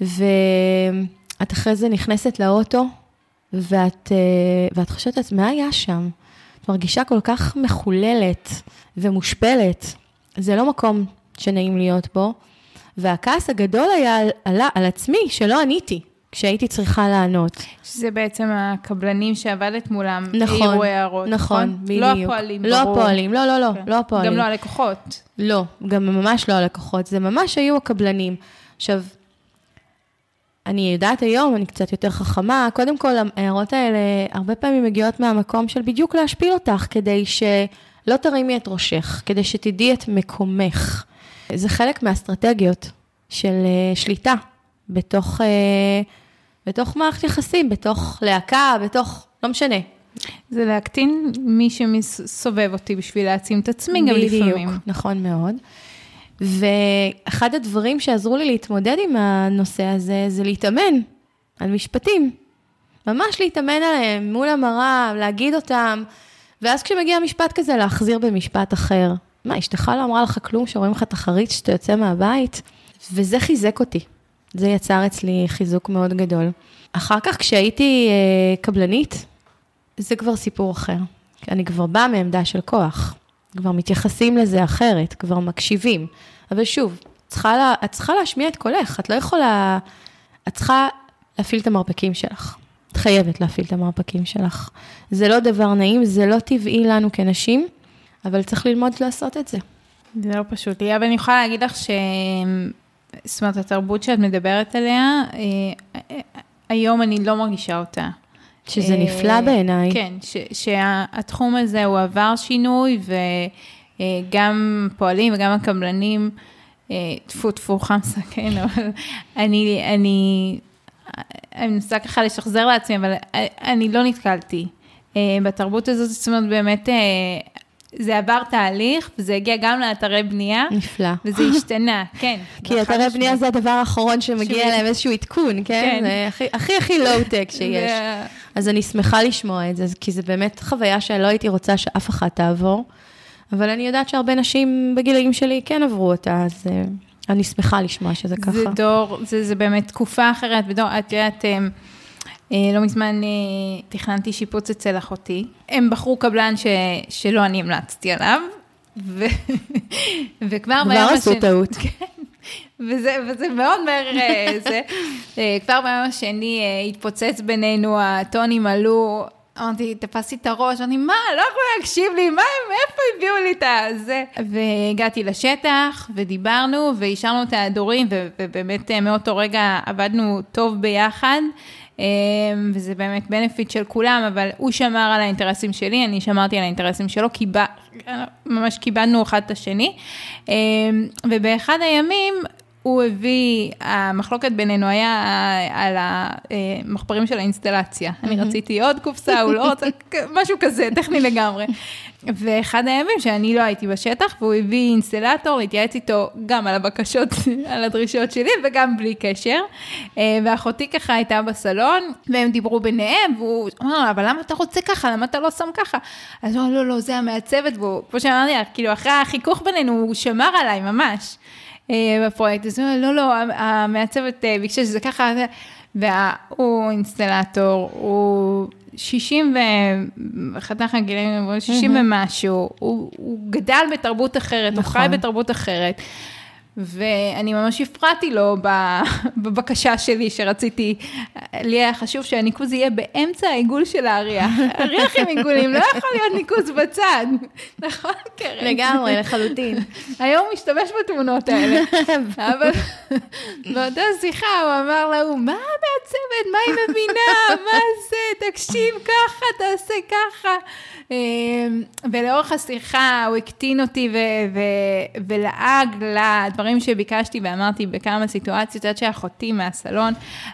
Speaker 2: ואת אחרי זה נכנסת לאוטו, ואת, אה, ואת חושבת, מה היה שם? את מרגישה כל כך מחוללת ומושפלת. זה לא מקום שנעים להיות בו. והכעס הגדול היה על, על, על עצמי, שלא עניתי. כשהייתי צריכה לענות.
Speaker 1: שזה בעצם הקבלנים שעבדת מולם, נכון, העירו הערות,
Speaker 2: נכון? נכון,
Speaker 1: בדיוק. לא הפועלים,
Speaker 2: לא ברור. לא הפועלים, לא, לא, לא, כן. לא הפועלים.
Speaker 1: גם לא הלקוחות.
Speaker 2: לא, גם ממש לא הלקוחות, זה ממש היו הקבלנים. עכשיו, אני יודעת היום, אני קצת יותר חכמה, קודם כל, ההערות האלה הרבה פעמים מגיעות מהמקום של בדיוק להשפיל אותך, כדי שלא תרימי את ראשך, כדי שתדעי את מקומך. זה חלק מהאסטרטגיות של אה, שליטה בתוך, אה, בתוך מערכת יחסים, בתוך להקה, בתוך, לא משנה.
Speaker 1: זה להקטין מי שסובב אותי בשביל להעצים את עצמי גם לפעמים.
Speaker 2: בדיוק, נכון מאוד. ואחד הדברים שעזרו לי להתמודד עם הנושא הזה, זה להתאמן על משפטים. ממש להתאמן עליהם מול המראה, להגיד אותם, ואז כשמגיע משפט כזה, להחזיר במשפט אחר. מה, אשתך לא אמרה לך כלום שרואים לך את החריץ כשאתה יוצא מהבית? וזה חיזק אותי. זה יצר אצלי חיזוק מאוד גדול. אחר כך, כשהייתי אה, קבלנית, זה כבר סיפור אחר. אני כבר באה מעמדה של כוח. כבר מתייחסים לזה אחרת, כבר מקשיבים. אבל שוב, צריכה לה, את צריכה להשמיע את קולך, את לא יכולה... את צריכה להפעיל את המרפקים שלך. את חייבת להפעיל את המרפקים שלך. זה לא דבר נעים, זה לא טבעי לנו כנשים, אבל צריך ללמוד לעשות את זה.
Speaker 1: זה לא פשוט. אבל אני יכולה להגיד לך ש... זאת אומרת, התרבות שאת מדברת עליה, אה, היום אני לא מרגישה אותה.
Speaker 2: שזה נפלא בעיניי.
Speaker 1: כן, ש, שהתחום הזה הוא עבר שינוי, וגם פועלים וגם הקבלנים, אה, טפו טפו חמסה, (laughs) כן, אבל אני, אני, אני מנסה ככה לשחזר לעצמי, אבל אני לא נתקלתי אה, בתרבות הזאת, זאת אומרת, באמת, אה, זה עבר תהליך, וזה הגיע גם לאתרי בנייה.
Speaker 2: נפלא.
Speaker 1: וזה השתנה, כן. (laughs)
Speaker 2: כי אתרי בנייה זה הדבר האחרון שמגיע אליהם איזשהו עדכון, כן? כן. זה הכי הכי, הכי לואו-טק (laughs) שיש. אז אני שמחה לשמוע את זה, כי זה באמת חוויה שלא הייתי רוצה שאף אחת תעבור, אבל אני יודעת שהרבה נשים בגילאים שלי כן עברו אותה, אז אה, אני שמחה לשמוע שזה ככה.
Speaker 1: זה דור, זה, זה באמת תקופה אחרת, ודור, את יודעת, אה, לא מזמן אה, תכננתי שיפוץ אצל אחותי. הם בחרו קבלן ש, שלא אני המלצתי עליו, ו, (laughs) וכבר
Speaker 2: ביום השני... כבר עשו טעות. (laughs)
Speaker 1: כן. וזה, וזה מאוד מהר, זה, כבר ביום השני התפוצץ בינינו, הטונים עלו, אמרתי, תפסתי את הראש, אמרתי, מה, לא יכולו להקשיב לי, מה הם, איפה הביאו לי את הזה? והגעתי לשטח, ודיברנו, ואישרנו את ההדורים, ובאמת מאותו רגע עבדנו טוב ביחד. אמ, וזה באמת בנפיט של כולם, אבל הוא שמר על האינטרסים שלי, אני שמרתי על האינטרסים שלו, קיבע, ממש כיבדנו אחד את השני. אמ, ובאחד הימים הוא הביא, המחלוקת בינינו היה על המחפרים של האינסטלציה. אני רציתי עוד קופסה, הוא לא רוצה, (laughs) משהו כזה, טכני לגמרי. ואחד הימים שאני לא הייתי בשטח, והוא הביא אינסטלטור להתייעץ איתו גם על הבקשות, (laughs) על הדרישות שלי וגם בלי קשר. אה, ואחותי ככה הייתה בסלון, והם דיברו ביניהם, והוא אמר, אבל למה אתה רוצה ככה? למה אתה לא שם ככה? אז הוא אמר, לא, לא, זה המעצבת, והוא, כמו שאמרתי לך, כאילו אחרי החיכוך בינינו, הוא שמר עליי ממש. אה, בפרויקט הזה, לא, לא, המעצבת אה, ביקשה שזה ככה, והוא אינסטלטור, הוא 60 ו... חתך הגילאים, 60 ומשהו, הוא, הוא גדל בתרבות אחרת. הוא חי נכון. בתרבות אחרת. ואני ממש הפרעתי לו (laughs) בבקשה שלי, שרציתי, לי היה חשוב שהניקוז יהיה באמצע העיגול של האריח. אריח עם עיגולים, לא יכול להיות ניקוז בצד. (laughs) נכון, קרן?
Speaker 2: לגמרי, לחלוטין. (laughs)
Speaker 1: היום הוא משתמש בתמונות האלה. אבל באותה שיחה הוא אמר לה, מה המעצבת? מה היא מבינה? מה זה? תקשיב ככה, תעשה ככה. אמ, ולאורך השיחה הוא הקטין אותי ולעג לדברים שביקשתי ואמרתי בכמה סיטואציות, עד שאחותי מהסלון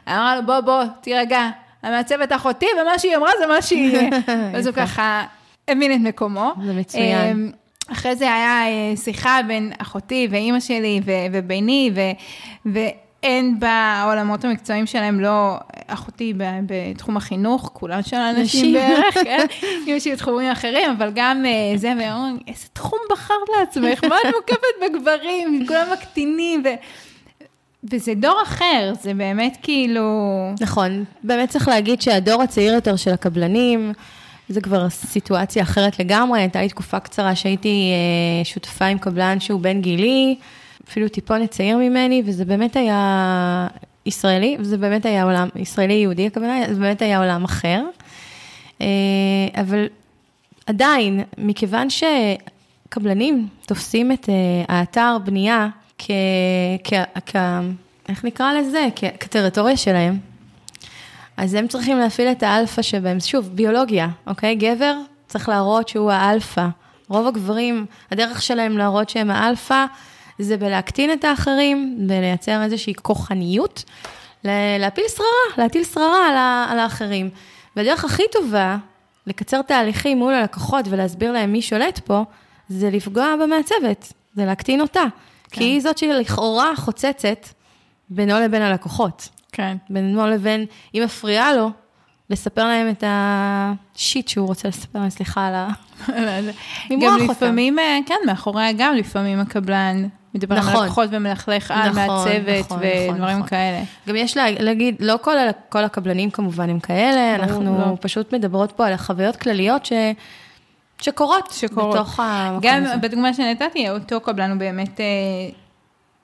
Speaker 1: אמרה לו, בוא, בוא, תירגע, המעצבת אחותי, ומה שהיא אמרה זה מה שיהיה. (laughs) אז הוא ככה הבין את מקומו.
Speaker 2: זה מצוין. אמ,
Speaker 1: אחרי זה היה אה, שיחה בין אחותי ואימא שלי וביני, ו... אין בעולמות המקצועיים שלהם, לא אחותי בתחום החינוך, כולם של אנשים בערך, כן? אמא שלי בתחומים אחרים, אבל גם אה, זה, ואומרים, איזה תחום בחרת לעצמך? מה את מוקפת בגברים? כולם מקטינים, ו... וזה דור אחר, זה באמת כאילו...
Speaker 2: נכון, באמת צריך להגיד שהדור הצעיר יותר של הקבלנים, זה כבר סיטואציה אחרת לגמרי, הייתה לי תקופה קצרה שהייתי אה, שותפה עם קבלן שהוא בן גילי, אפילו טיפונת צעיר ממני, וזה באמת היה ישראלי, וזה באמת היה עולם, ישראלי יהודי הכוונה, זה באמת היה עולם אחר. אה, אבל עדיין, מכיוון שקבלנים תופסים את אה, האתר בנייה. כ... כ... איך נקרא לזה? כ... כטריטוריה שלהם, אז הם צריכים להפעיל את האלפא שבהם, שוב, ביולוגיה, אוקיי? גבר צריך להראות שהוא האלפא. רוב הגברים, הדרך שלהם להראות שהם האלפא, זה בלהקטין את האחרים, ולייצר איזושהי כוחניות, להפיל שררה, להטיל שררה על, על האחרים. והדרך הכי טובה לקצר תהליכים מול הלקוחות ולהסביר להם מי שולט פה, זה לפגוע במעצבת, זה להקטין אותה. כן. כי היא זאת שלכאורה חוצצת בינו לבין הלקוחות.
Speaker 1: כן.
Speaker 2: בינו לבין, היא מפריעה לו לספר להם את השיט שהוא רוצה לספר להם, סליחה על ה... (laughs)
Speaker 1: גם לפעמים, אה, כן, מאחורי הגב, לפעמים הקבלן מדבר נכון, על לקוחות ומלכלך על נכון, מהצוות נכון, ודברים נכון. כאלה.
Speaker 2: גם יש לה, להגיד, לא כל, כל הקבלנים כמובן הם כאלה, ברור, אנחנו לא. פשוט מדברות פה על החוויות כלליות ש... שקורות, שקורות בתוך המקום
Speaker 1: גם הזה. גם בדוגמה שנתתי, אותו קבלן הוא באמת, אה,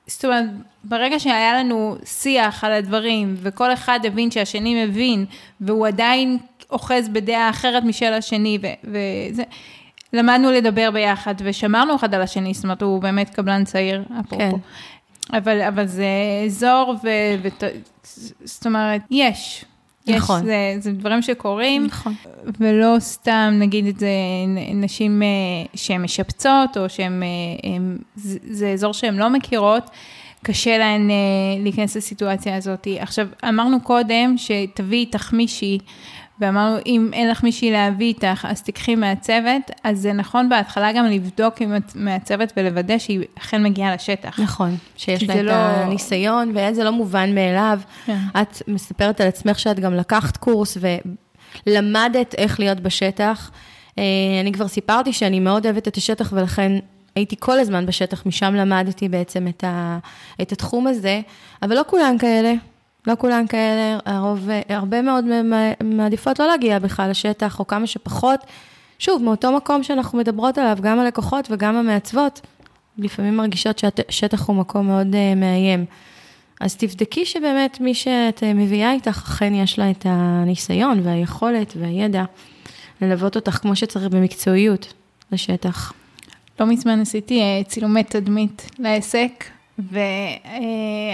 Speaker 1: זאת אומרת, ברגע שהיה לנו שיח על הדברים, וכל אחד הבין שהשני מבין, והוא עדיין אוחז בדעה אחרת משל השני, וזה, למדנו לדבר ביחד, ושמרנו אחד על השני, זאת אומרת, הוא באמת קבלן צעיר, אפרופו. כן. אבל, אבל זה אזור, ו, ו, זאת אומרת, יש. נכון. יש, זה, זה דברים שקורים, נכון. ולא סתם, נגיד את זה, נשים אה, שהן משפצות, או שהן, אה, זה, זה אזור שהן לא מכירות. קשה להן אה, להיכנס לסיטואציה הזאת. עכשיו, אמרנו קודם שתביאי איתך מישהי, ואמרנו, אם אין לך מישהי להביא איתך, אז תיקחי מהצוות, אז זה נכון בהתחלה גם לבדוק עם מהצוות ולוודא שהיא אכן מגיעה לשטח.
Speaker 2: נכון, שיש לה את לא... הניסיון, וזה לא מובן מאליו. כן. את מספרת על עצמך שאת גם לקחת קורס ולמדת איך להיות בשטח. אה, אני כבר סיפרתי שאני מאוד אוהבת את השטח, ולכן הייתי כל הזמן בשטח, משם למדתי בעצם את, ה, את התחום הזה, אבל לא כולם כאלה. לא כולם כאלה, הרוב, הרבה מאוד מעדיפות לא להגיע בכלל לשטח, או כמה שפחות. שוב, מאותו מקום שאנחנו מדברות עליו, גם הלקוחות וגם המעצבות, לפעמים מרגישות שהשטח הוא מקום מאוד uh, מאיים. אז תבדקי שבאמת מי שאת uh, מביאה איתך, אכן יש לה את הניסיון והיכולת והידע ללוות אותך כמו שצריך במקצועיות לשטח.
Speaker 1: לא מזמן עשיתי צילומי תדמית לעסק,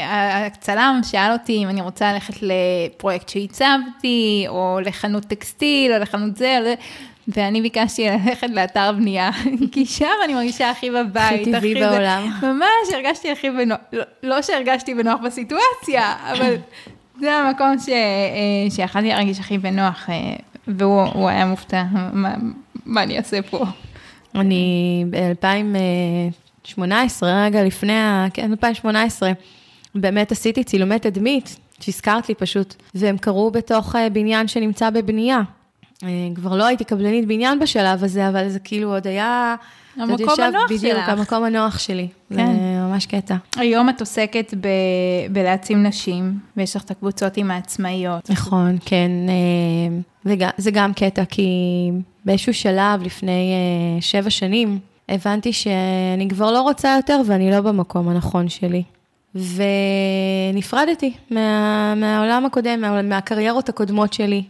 Speaker 1: והצלם שאל אותי אם אני רוצה ללכת לפרויקט שהצבתי, או לחנות טקסטיל, או לחנות זה, או זה. ואני ביקשתי ללכת לאתר בנייה, (laughs) כי שם אני מרגישה הכי בבית.
Speaker 2: הכי טבעי בעולם.
Speaker 1: ממש הרגשתי הכי בנוח, לא, לא שהרגשתי בנוח בסיטואציה, אבל זה המקום ש, אה, שיכולתי להרגיש הכי בנוח, אה, והוא היה מופתע, מה, מה אני אעשה פה.
Speaker 2: אני ב-2000... 18, רגע לפני, ה... כן, 2018, באמת עשיתי צילומי תדמית, שהזכרת לי פשוט, והם קרו בתוך אה, בניין שנמצא בבנייה. אה, כבר לא הייתי קבלנית בניין בשלב הזה, אבל זה כאילו עוד היה...
Speaker 1: המקום הנוח
Speaker 2: בדיוק, שלך. בדיוק, המקום הנוח שלי. כן. זה ממש קטע.
Speaker 1: היום את עוסקת ב... בלהעצים נשים, ויש לך את הקבוצות עם העצמאיות.
Speaker 2: נכון, כן. אה, זה גם קטע, כי באיזשהו שלב, לפני שבע שנים, הבנתי שאני כבר לא רוצה יותר ואני לא במקום הנכון שלי. ונפרדתי מה, מהעולם הקודם, מה, מהקריירות הקודמות שלי.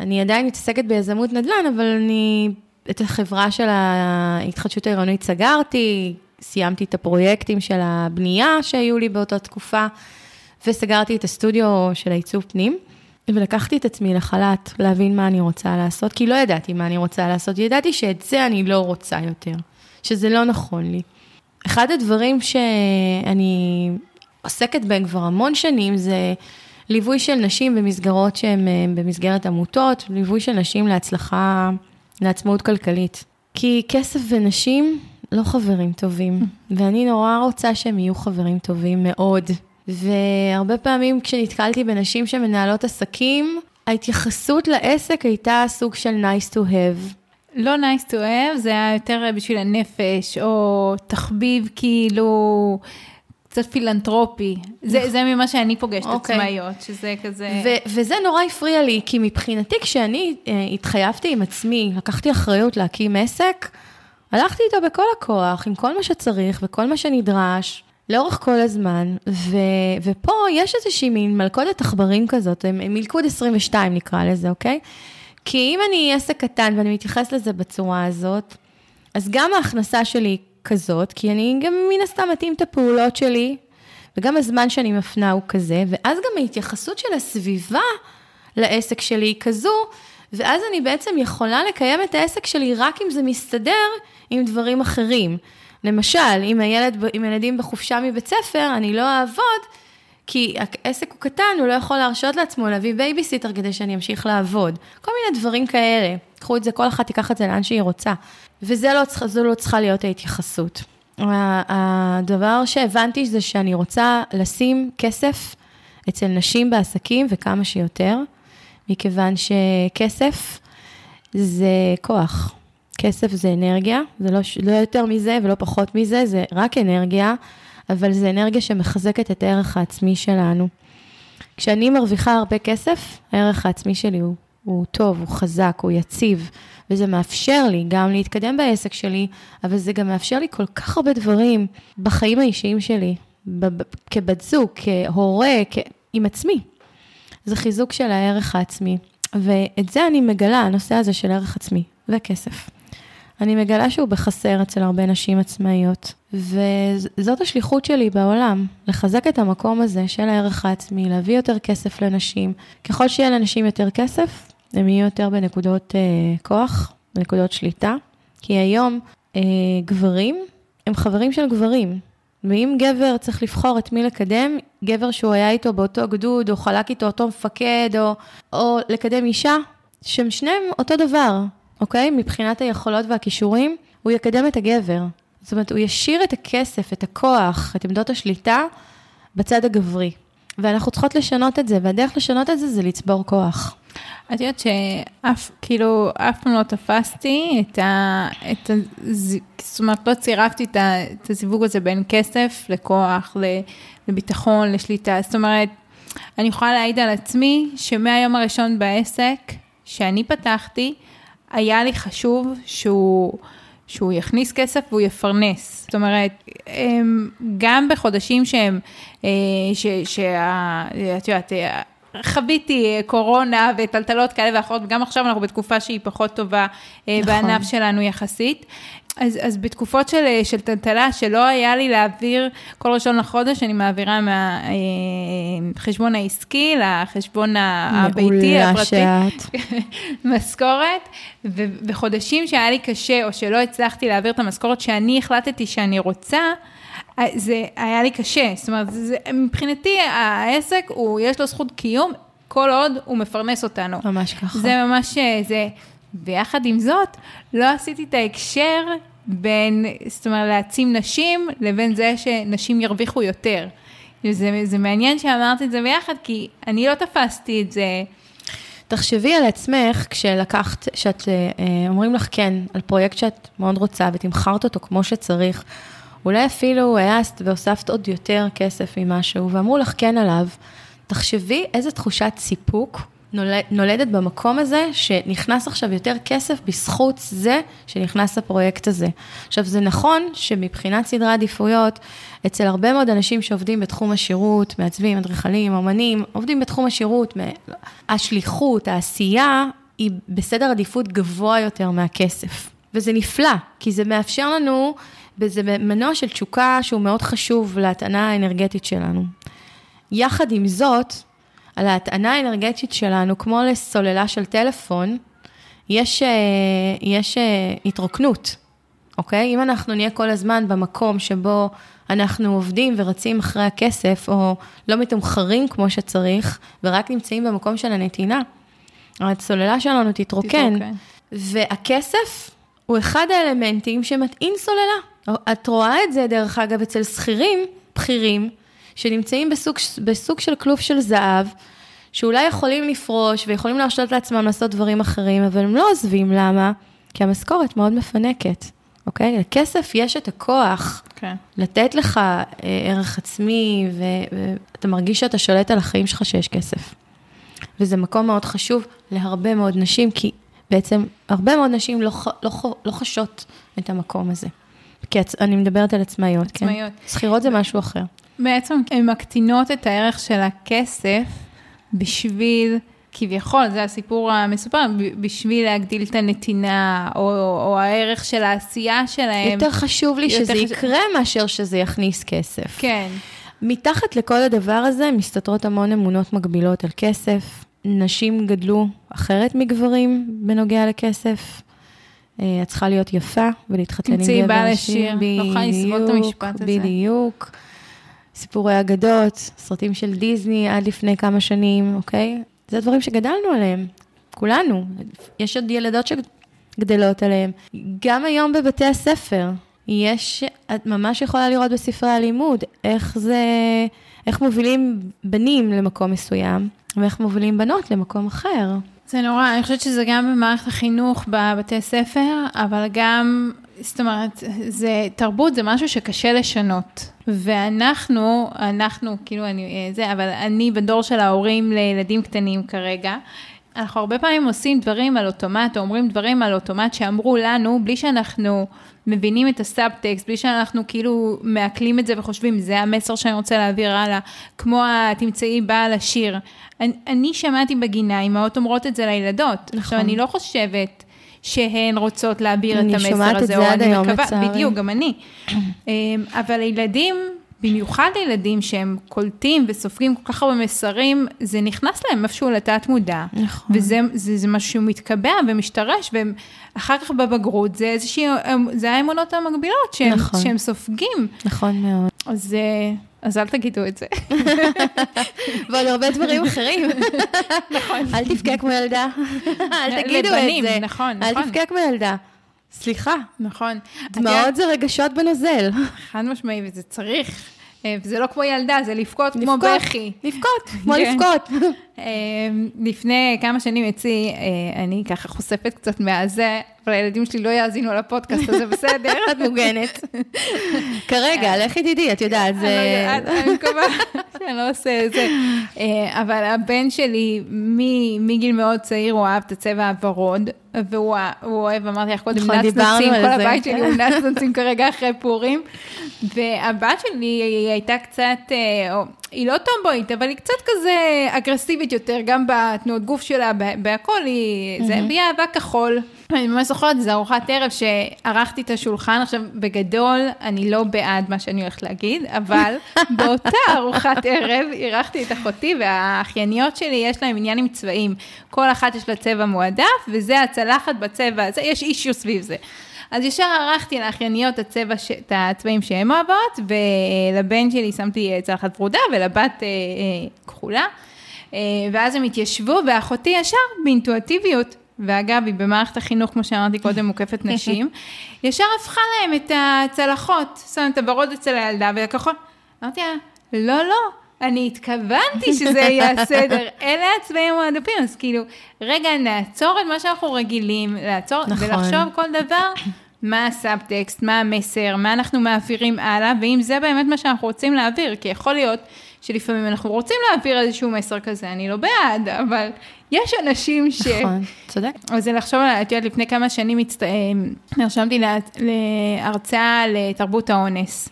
Speaker 2: אני עדיין מתעסקת ביזמות נדל"ן, אבל אני את החברה של ההתחדשות העירונית סגרתי, סיימתי את הפרויקטים של הבנייה שהיו לי באותה תקופה, וסגרתי את הסטודיו של העיצוב פנים. ולקחתי את עצמי לחל"ת, להבין מה אני רוצה לעשות, כי לא ידעתי מה אני רוצה לעשות, ידעתי שאת זה אני לא רוצה יותר, שזה לא נכון לי. אחד הדברים שאני עוסקת בהם כבר המון שנים זה ליווי של נשים במסגרות שהן אה, במסגרת עמותות, ליווי של נשים להצלחה, לעצמאות כלכלית. כי כסף ונשים לא חברים טובים, ואני נורא רוצה שהם יהיו חברים טובים מאוד. והרבה פעמים כשנתקלתי בנשים שמנהלות עסקים, ההתייחסות לעסק הייתה סוג של nice to have.
Speaker 1: לא nice to have, זה היה יותר בשביל הנפש, או תחביב כאילו קצת פילנטרופי. זה, זה ממה שאני פוגשת okay. אוקיי. עצמאיות, שזה כזה...
Speaker 2: ו- וזה נורא הפריע לי, כי מבחינתי כשאני uh, התחייבתי עם עצמי, לקחתי אחריות להקים עסק, הלכתי איתו בכל הכוח, עם כל מה שצריך וכל מה שנדרש. לאורך כל הזמן, ו, ופה יש איזושהי מין מלכודת עכברים כזאת, מלכוד 22 נקרא לזה, אוקיי? כי אם אני עסק קטן ואני מתייחס לזה בצורה הזאת, אז גם ההכנסה שלי כזאת, כי אני גם מן הסתם מתאים את הפעולות שלי, וגם הזמן שאני מפנה הוא כזה, ואז גם ההתייחסות של הסביבה לעסק שלי היא כזו, ואז אני בעצם יכולה לקיים את העסק שלי רק אם זה מסתדר עם דברים אחרים. למשל, אם, הילד, אם הילדים בחופשה מבית ספר, אני לא אעבוד, כי העסק הוא קטן, הוא לא יכול להרשות לעצמו להביא בייביסיטר כדי שאני אמשיך לעבוד. כל מיני דברים כאלה. קחו את זה, כל אחת תיקח את זה לאן שהיא רוצה. וזו לא, לא צריכה להיות ההתייחסות. הדבר שהבנתי זה שאני רוצה לשים כסף אצל נשים בעסקים וכמה שיותר, מכיוון שכסף זה כוח. כסף זה אנרגיה, זה לא, לא יותר מזה ולא פחות מזה, זה רק אנרגיה, אבל זה אנרגיה שמחזקת את הערך העצמי שלנו. כשאני מרוויחה הרבה כסף, הערך העצמי שלי הוא, הוא טוב, הוא חזק, הוא יציב, וזה מאפשר לי גם להתקדם בעסק שלי, אבל זה גם מאפשר לי כל כך הרבה דברים בחיים האישיים שלי, כבת זוג, כהורה, כ... עם עצמי. זה חיזוק של הערך העצמי. ואת זה אני מגלה, הנושא הזה של ערך עצמי וכסף. אני מגלה שהוא בחסר אצל הרבה נשים עצמאיות, וזאת השליחות שלי בעולם, לחזק את המקום הזה של הערך העצמי, להביא יותר כסף לנשים. ככל שיהיה לנשים יותר כסף, הם יהיו יותר בנקודות אה, כוח, בנקודות שליטה, כי היום אה, גברים הם חברים של גברים, ואם גבר צריך לבחור את מי לקדם, גבר שהוא היה איתו באותו גדוד, או חלק איתו אותו מפקד, או, או לקדם אישה, שהם שניהם אותו דבר, אוקיי? מבחינת היכולות והכישורים, הוא יקדם את הגבר. זאת אומרת, הוא ישאיר את הכסף, את הכוח, את עמדות השליטה, בצד הגברי. ואנחנו צריכות לשנות את זה, והדרך לשנות את זה זה לצבור כוח.
Speaker 1: את יודעת שאף, כאילו, אף פעם לא תפסתי את ה... את ה זאת אומרת, לא צירפתי את, ה, את הזיווג הזה בין כסף לכוח, לביטחון, לשליטה. זאת אומרת, אני יכולה להעיד על עצמי שמהיום הראשון בעסק, שאני פתחתי, היה לי חשוב שהוא... שהוא יכניס כסף והוא יפרנס. זאת אומרת, גם בחודשים שהם, אה, שאת יודעת, חוויתי קורונה וטלטלות כאלה ואחרות, וגם עכשיו אנחנו בתקופה שהיא פחות טובה אה, נכון. בענף שלנו יחסית. אז, אז בתקופות של, של טלטלה, שלא היה לי להעביר כל ראשון לחודש, אני מעבירה מהחשבון אה, העסקי לחשבון הביתי, הפרטי, (laughs) משכורת, ובחודשים שהיה לי קשה, או שלא הצלחתי להעביר את המשכורת שאני החלטתי שאני רוצה, זה היה לי קשה, זאת אומרת, זה, מבחינתי העסק, הוא, יש לו זכות קיום, כל עוד הוא מפרנס אותנו.
Speaker 2: ממש ככה.
Speaker 1: זה ממש, אה, זה, ויחד עם זאת, לא עשיתי את ההקשר בין, זאת אומרת, להעצים נשים, לבין זה שנשים ירוויחו יותר. זה, זה מעניין שאמרת את זה ביחד, כי אני לא תפסתי את זה.
Speaker 2: תחשבי על עצמך כשלקחת, שאת אה, אומרים לך כן, על פרויקט שאת מאוד רוצה ותמכרת אותו כמו שצריך. אולי אפילו העזת והוספת עוד יותר כסף ממשהו, ואמרו לך כן עליו, תחשבי איזה תחושת סיפוק נולד, נולדת במקום הזה, שנכנס עכשיו יותר כסף בזכות זה שנכנס לפרויקט הזה. עכשיו, זה נכון שמבחינת סדרי עדיפויות, אצל הרבה מאוד אנשים שעובדים בתחום השירות, מעצבים, אדריכלים, אמנים, עובדים בתחום השירות, השליחות, העשייה, היא בסדר עדיפות גבוה יותר מהכסף. וזה נפלא, כי זה מאפשר לנו וזה מנוע של תשוקה שהוא מאוד חשוב להטענה האנרגטית שלנו. יחד עם זאת, על ההטענה האנרגטית שלנו, כמו לסוללה של טלפון, יש, אה, יש אה, התרוקנות, אוקיי? אם אנחנו נהיה כל הזמן במקום שבו אנחנו עובדים ורצים אחרי הכסף, או לא מתומחרים כמו שצריך, ורק נמצאים במקום של הנתינה, הסוללה שלנו תתרוקן, תתרוקן. והכסף הוא אחד האלמנטים שמטעין סוללה. את רואה את זה, דרך אגב, אצל שכירים בכירים, שנמצאים בסוג, בסוג של כלוב של זהב, שאולי יכולים לפרוש ויכולים להרשות לעצמם לעשות דברים אחרים, אבל הם לא עוזבים, למה? כי המשכורת מאוד מפנקת, אוקיי? לכסף יש את הכוח okay. כן. לתת לך אה, ערך עצמי, ואתה מרגיש שאתה שולט על החיים שלך שיש כסף. וזה מקום מאוד חשוב להרבה מאוד נשים, כי בעצם הרבה מאוד נשים לא, לא, לא חשות את המקום הזה. כי אני מדברת על עצמאיות, כן? עצמאיות. כן? שכירות זה משהו אחר.
Speaker 1: בעצם הן מקטינות את הערך של הכסף בשביל, כביכול, זה הסיפור המסופר, בשביל להגדיל את הנתינה, או, או הערך של העשייה שלהם.
Speaker 2: יותר חשוב לי שזה חשוב... יקרה מאשר שזה יכניס כסף.
Speaker 1: כן.
Speaker 2: מתחת לכל הדבר הזה מסתתרות המון אמונות מגבילות על כסף. נשים גדלו אחרת מגברים בנוגע לכסף. אה, את צריכה להיות יפה ולהתחתן עם גבר
Speaker 1: תמצאי בעל
Speaker 2: עשיר.
Speaker 1: עשיר. לא יכולה לסבול את המשפט הזה.
Speaker 2: בדיוק. סיפורי אגדות, סרטים של דיסני עד לפני כמה שנים, אוקיי? זה דברים שגדלנו עליהם, כולנו. יש עוד ילדות שגדלות עליהם. גם היום בבתי הספר, יש, את ממש יכולה לראות בספרי הלימוד איך זה, איך מובילים בנים למקום מסוים, ואיך מובילים בנות למקום אחר.
Speaker 1: זה נורא, אני חושבת שזה גם במערכת החינוך בבתי ספר, אבל גם, זאת אומרת, זה, תרבות זה משהו שקשה לשנות. ואנחנו, אנחנו, כאילו, אני, זה, אבל אני בדור של ההורים לילדים קטנים כרגע, אנחנו הרבה פעמים עושים דברים על אוטומט, או אומרים דברים על אוטומט שאמרו לנו, בלי שאנחנו מבינים את הסאבטקסט, בלי שאנחנו כאילו מעכלים את זה וחושבים, זה המסר שאני רוצה להעביר הלאה, כמו תמצאי בעל השיר. אני, אני שמעתי בגינה, אמהות אומרות את זה לילדות. נכון. עכשיו, אני לא חושבת... שהן רוצות להעביר את המסר הזה.
Speaker 2: אני שומעת את זה עד היום, לצערי.
Speaker 1: בדיוק, גם אני. אבל הילדים במיוחד לילדים שהם קולטים וסופגים כל כך הרבה מסרים, זה נכנס להם איפשהו לתת מודע.
Speaker 2: נכון.
Speaker 1: וזה זה, זה משהו מתקבע ומשתרש, ואחר כך בבגרות זה איזושהי, זה האמונות המקבילות שהם, נכון. שהם סופגים.
Speaker 2: נכון מאוד.
Speaker 1: אז... אז אל תגידו את זה. (laughs)
Speaker 2: ועוד הרבה דברים אחרים. (laughs)
Speaker 1: נכון.
Speaker 2: אל תבכה כמו ילדה. (laughs) אל תגידו
Speaker 1: לבנים,
Speaker 2: את זה.
Speaker 1: נכון,
Speaker 2: אל
Speaker 1: נכון.
Speaker 2: תבכה כמו ילדה. סליחה.
Speaker 1: נכון.
Speaker 2: דמעות זה רגשות בנוזל.
Speaker 1: חד משמעי, וזה צריך. אה, וזה לא כמו ילדה, זה לבכות כמו. בכי.
Speaker 2: לבכות, כמו
Speaker 1: כן.
Speaker 2: לבכות.
Speaker 1: אה, לפני כמה שנים אצלי, אה, אני ככה חושפת קצת מהזה, אבל הילדים שלי לא יאזינו לפודקאסט הזה, בסדר? (laughs)
Speaker 2: את מוגנת. (laughs) כרגע, לכי תדעי, את יודעת, זה...
Speaker 1: לא אני מקווה (laughs) שאני לא עושה את זה. אה, אבל הבן שלי, מגיל מאוד צעיר, הוא אהב את הצבע הוורוד, והוא הוא אוהב, אמרתי לך קודם,
Speaker 2: נכון,
Speaker 1: נצנצים,
Speaker 2: על
Speaker 1: כל. הבית שלי הוא נצנצים כרגע אחרי פורים. והבת שלי הייתה קצת, אה, היא לא טומבוית, אבל היא קצת כזה אגרסיבית יותר, גם בתנועות גוף שלה, בהכל, היא, זה, והיא אהבה כחול. אני ממש זוכרת, זו ארוחת ערב שערכתי את השולחן, עכשיו בגדול, אני לא בעד מה שאני הולכת להגיד, אבל (laughs) באותה ארוחת ערב אירחתי את אחותי, והאחייניות שלי, יש להן עניין עם צבעים. כל אחת יש לה צבע מועדף, וזה הצלחת בצבע הזה, יש אישיו סביב זה. אז ישר ערכתי לאחייניות את, הצבע ש... את הצבעים שהן אוהבות, ולבן שלי שמתי אה, צלחת ורודה, ולבת אה, אה, כחולה. אה, ואז הם התיישבו, ואחותי ישר, באינטואטיביות, ואגב, היא במערכת החינוך, כמו שאמרתי קודם, מוקפת (laughs) נשים, ישר הפכה להם את הצלחות, שמת את הוורוד אצל הילדה והכחול. אמרתי לה, לא, לא, אני התכוונתי שזה יהיה הסדר, (laughs) אלה הצבעים המועדפים, אז כאילו, רגע, נעצור את מה שאנחנו רגילים, לעצור,
Speaker 2: נכון.
Speaker 1: ולחשוב כל דבר, מה הסאבטקסט, מה המסר, מה אנחנו מעבירים הלאה, ואם זה באמת מה שאנחנו רוצים להעביר, כי יכול להיות שלפעמים אנחנו רוצים להעביר איזשהו מסר כזה, אני לא בעד, אבל יש אנשים ש...
Speaker 2: נכון, צודק.
Speaker 1: אז זה לחשוב על, את יודעת, לפני כמה שנים הצט... אה, נרשמתי לה- להרצאה לתרבות האונס,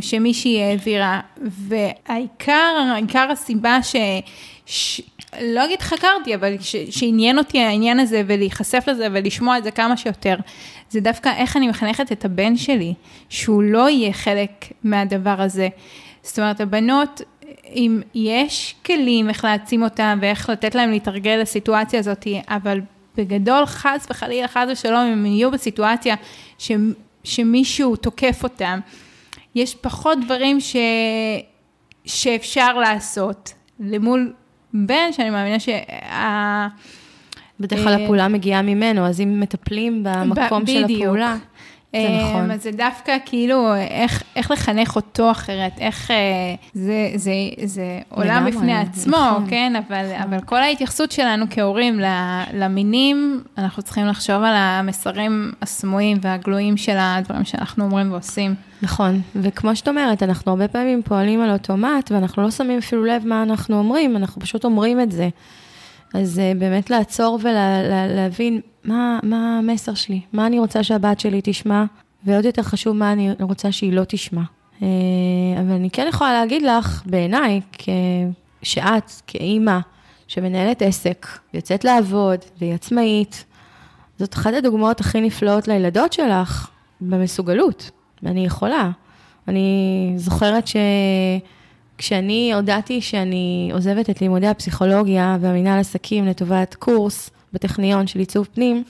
Speaker 1: שמישהי העבירה, והעיקר, עיקר הסיבה ש... ש... לא אגיד חקרתי, אבל ש... שעניין אותי העניין הזה ולהיחשף לזה ולשמוע את זה כמה שיותר, זה דווקא איך אני מחנכת את הבן שלי, שהוא לא יהיה חלק מהדבר הזה. זאת אומרת, הבנות, אם יש כלים איך להעצים אותם ואיך לתת להם להתרגל לסיטואציה הזאת, אבל בגדול, חס וחלילה, חס ושלום, אם הם יהיו בסיטואציה ש, שמישהו תוקף אותם, יש פחות דברים ש, שאפשר לעשות למול בן, שאני מאמינה שה...
Speaker 2: בדרך כלל הפעולה מגיעה ממנו, אז אם מטפלים במקום של
Speaker 1: בדיוק.
Speaker 2: זה נכון.
Speaker 1: אז זה דווקא כאילו, איך, איך לחנך אותו אחרת, איך, אה, זה, זה, זה עולם בפני עצמו,
Speaker 2: נכון.
Speaker 1: כן? אבל, אבל כל ההתייחסות שלנו כהורים למינים, אנחנו צריכים לחשוב על המסרים הסמויים והגלויים של הדברים שאנחנו אומרים ועושים.
Speaker 2: נכון, וכמו שאת אומרת, אנחנו הרבה פעמים פועלים על אוטומט, ואנחנו לא שמים אפילו לב מה אנחנו אומרים, אנחנו פשוט אומרים את זה. אז uh, באמת לעצור ולהבין מה, מה המסר שלי, מה אני רוצה שהבת שלי תשמע, ועוד יותר חשוב, מה אני רוצה שהיא לא תשמע. Uh, אבל אני כן יכולה להגיד לך, בעיניי, שאת, כאימא, שמנהלת עסק, יוצאת לעבוד, והיא עצמאית, זאת אחת הדוגמאות הכי נפלאות לילדות שלך, במסוגלות. ואני יכולה. אני זוכרת שכשאני הודעתי שאני עוזבת את לימודי הפסיכולוגיה והמינהל עסקים לטובת קורס בטכניון של עיצוב פנים,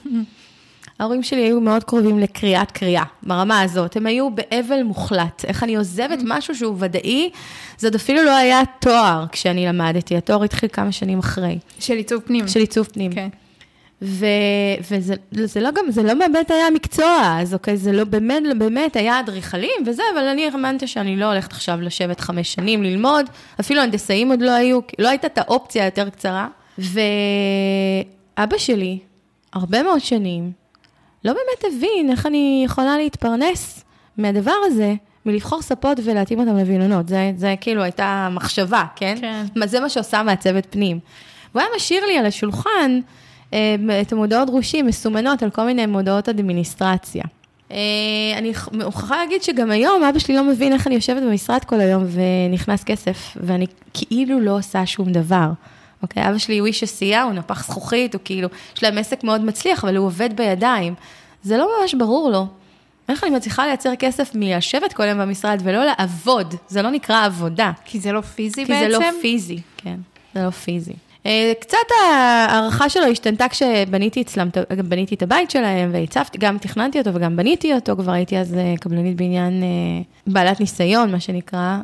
Speaker 2: ההורים שלי היו מאוד קרובים לקריאת קריאה, ברמה הזאת. הם היו באבל מוחלט. איך אני עוזבת משהו שהוא ודאי, זה עוד אפילו לא היה תואר כשאני למדתי, התואר התחיל כמה שנים אחרי.
Speaker 1: של עיצוב פנים.
Speaker 2: של עיצוב פנים.
Speaker 1: כן.
Speaker 2: ו, וזה זה לא גם, זה לא באמת היה מקצוע, אז אוקיי, זה לא באמת, באמת היה אדריכלים וזה, אבל אני האמנתי שאני לא הולכת עכשיו לשבת חמש שנים ללמוד, אפילו הנדסאים עוד לא היו, לא הייתה את האופציה היותר קצרה. ואבא שלי, הרבה מאוד שנים, לא באמת הבין איך אני יכולה להתפרנס מהדבר הזה, מלבחור ספות ולהתאים אותם לווילונות. זה, זה כאילו הייתה מחשבה, כן?
Speaker 1: כן.
Speaker 2: זה מה שעושה מעצבת פנים. והוא היה משאיר לי על השולחן אה, את המודעות דרושים מסומנות על כל מיני מודעות אדמיניסטרציה. אה, אני מוכרחה להגיד שגם היום אבא שלי לא מבין איך אני יושבת במשרד כל היום ונכנס כסף, ואני כאילו לא עושה שום דבר. אוקיי, אבא שלי הוא איש עשייה, הוא נפח זכוכית, הוא כאילו, יש להם עסק מאוד מצליח, אבל הוא עובד בידיים. זה לא ממש ברור לו. איך אני מצליחה לייצר כסף מלשבת כל היום במשרד ולא לעבוד? זה לא נקרא עבודה.
Speaker 1: כי זה לא פיזי
Speaker 2: כי
Speaker 1: בעצם?
Speaker 2: זה לא פיזי, כן, זה לא פיזי. אה, קצת ההערכה שלו השתנתה כשבניתי אצלם, גם בניתי את הבית שלהם והצפתי, גם תכננתי אותו וגם בניתי אותו, כבר הייתי אז אה, קבלנית בעניין אה, בעלת ניסיון, מה שנקרא,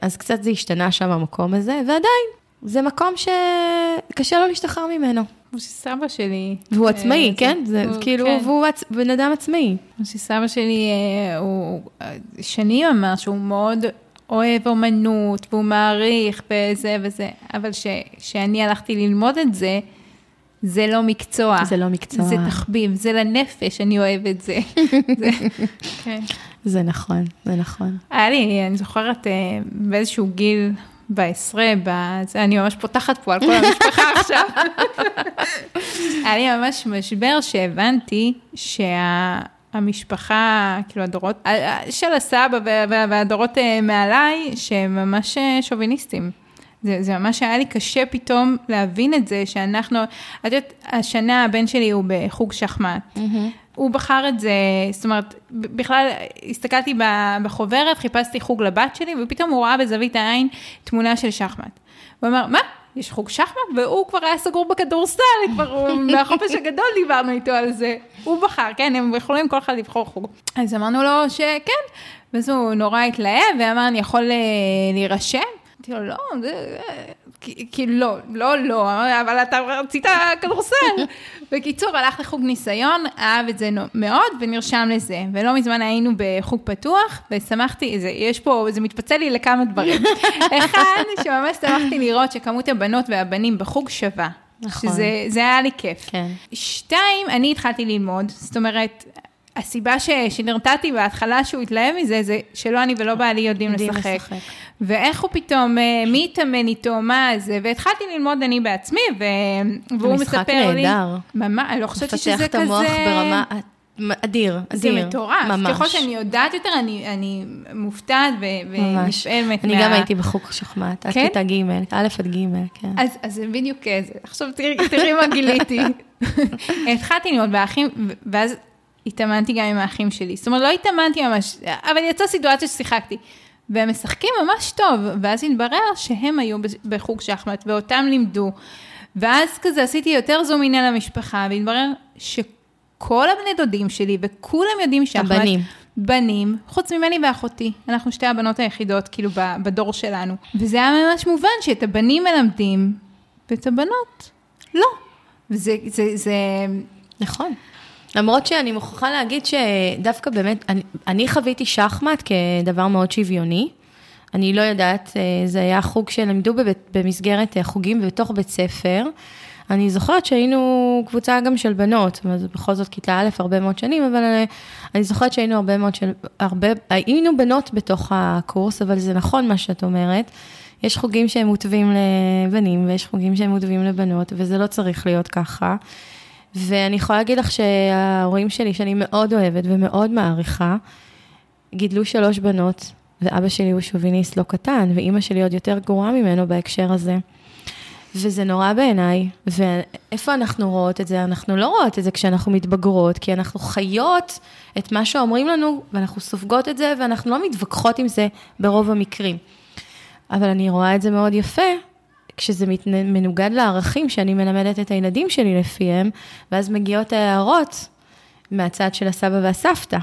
Speaker 2: אז קצת זה השתנה שם המקום הזה, ועדיין, זה מקום שקשה לו להשתחרר ממנו.
Speaker 1: כמו שסבא שלי...
Speaker 2: והוא
Speaker 1: אה,
Speaker 2: עצמאי,
Speaker 1: זה-
Speaker 2: כן? זה
Speaker 1: הוא-
Speaker 2: כאילו,
Speaker 1: כן.
Speaker 2: והוא עצ- בן אדם עצמאי.
Speaker 1: כמו שסבא שלי, אה, הוא אה, שנים אמר שהוא מאוד אוהב אומנות, והוא מעריך וזה וזה, אבל כשאני הלכתי ללמוד את זה, זה לא מקצוע.
Speaker 2: זה לא מקצוע.
Speaker 1: זה תחביב, זה לנפש, אני אוהב את זה. (laughs) זה כן.
Speaker 2: זה נכון, זה נכון.
Speaker 1: היה לי, אני זוכרת באיזשהו גיל, בעשרה, בזה, אני ממש פותחת פה על כל המשפחה (laughs) עכשיו. היה לי ממש משבר שהבנתי שהמשפחה, כאילו הדורות, של הסבא וה- וה- והדורות אה, מעליי, שהם ממש אה, שוביניסטים. זה, זה ממש היה לי קשה פתאום להבין את זה, שאנחנו, את יודעת, השנה הבן שלי הוא בחוג שחמט. הוא בחר את זה, זאת אומרת, בכלל הסתכלתי בחוברת, חיפשתי חוג לבת שלי, ופתאום הוא ראה בזווית העין תמונה של שחמט. הוא אמר, מה? יש חוג שחמט? והוא כבר היה סגור בכדורסל, כבר (laughs) מהחופש הגדול דיברנו איתו על זה. הוא בחר, כן, הם יכולים כל אחד לבחור חוג. אז אמרנו לו שכן, ואז הוא נורא התלהב, ואמר, אני יכול אה, להירשם? אמרתי לו, לא, זה... כאילו, לא, לא, לא, אבל אתה רצית כדורסל. (laughs) בקיצור, הלך לחוג ניסיון, אהב את זה מאוד ונרשם לזה. ולא מזמן היינו בחוג פתוח, ושמחתי, זה, יש פה, זה מתפצל לי לכמה דברים. (laughs) אחד, שממש שמחתי לראות שכמות הבנות והבנים בחוג שווה.
Speaker 2: נכון.
Speaker 1: שזה זה היה לי כיף.
Speaker 2: כן.
Speaker 1: שתיים, אני התחלתי ללמוד, זאת אומרת, הסיבה ש, שנרתעתי בהתחלה שהוא התלהב מזה, זה שלא אני ולא בעלי יודעים לשחק.
Speaker 2: לשחק.
Speaker 1: ואיך הוא פתאום, אה, מי התאמן איתו, מה זה, והתחלתי ללמוד אני בעצמי, ו... והוא
Speaker 2: משחק
Speaker 1: מספר לי...
Speaker 2: נהדר.
Speaker 1: ממש, אני לא חושבת שזה
Speaker 2: מפתח
Speaker 1: כזה...
Speaker 2: את המוח ברמה אדיר,
Speaker 1: זה
Speaker 2: אדיר.
Speaker 1: מטורף.
Speaker 2: ממש.
Speaker 1: ככל שאני יודעת יותר, אני, אני מופתעת ו-. ונפעמת
Speaker 2: אני גם הייתי בחוג שחמט, עד
Speaker 1: כן?
Speaker 2: כיתה ג', א' עד ג', כן.
Speaker 1: אז, אז זה בדיוק זה. עכשיו תראי, תראי מה גיליתי. (laughs) התחלתי ללמוד באחים, ואז התאמנתי גם עם האחים שלי. זאת אומרת, לא התאמנתי ממש, אבל יצאה סיטואציה ששיחקתי. והם משחקים ממש טוב, ואז התברר שהם היו בחוג שחמט, ואותם לימדו. ואז כזה עשיתי יותר זום אין על המשפחה, והתברר שכל הבני דודים שלי, וכולם יודעים שחמט.
Speaker 2: הבנים.
Speaker 1: בנים, חוץ ממני ואחותי. אנחנו שתי הבנות היחידות, כאילו, בדור שלנו. וזה היה ממש מובן שאת הבנים מלמדים, ואת הבנות, לא. וזה, זה, זה,
Speaker 2: נכון. למרות שאני מוכרחה להגיד שדווקא באמת, אני, אני חוויתי שחמט כדבר מאוד שוויוני. אני לא יודעת, אה, זה היה חוג שלימדו בבית, במסגרת אה, חוגים בתוך בית ספר. אני זוכרת שהיינו קבוצה גם של בנות, אומרת, בכל זאת כיתה א' הרבה מאוד שנים, אבל אה, אני זוכרת שהיינו הרבה מאוד של, הרבה, היינו בנות בתוך הקורס, אבל זה נכון מה שאת אומרת. יש חוגים שהם מוטבים לבנים ויש חוגים שהם מוטבים לבנות, וזה לא צריך להיות ככה. ואני יכולה להגיד לך שההורים שלי, שאני מאוד אוהבת ומאוד מעריכה, גידלו שלוש בנות, ואבא שלי הוא שוביניסט לא קטן, ואימא שלי עוד יותר גרועה ממנו בהקשר הזה. וזה נורא בעיניי, ואיפה אנחנו רואות את זה? אנחנו לא רואות את זה כשאנחנו מתבגרות, כי אנחנו חיות את מה שאומרים לנו, ואנחנו סופגות את זה, ואנחנו לא מתווכחות עם זה ברוב המקרים. אבל אני רואה את זה מאוד יפה, כשזה מנוגד לערכים שאני מלמדת את הילדים שלי לפיהם, ואז מגיעות ההערות מהצד של הסבא והסבתא.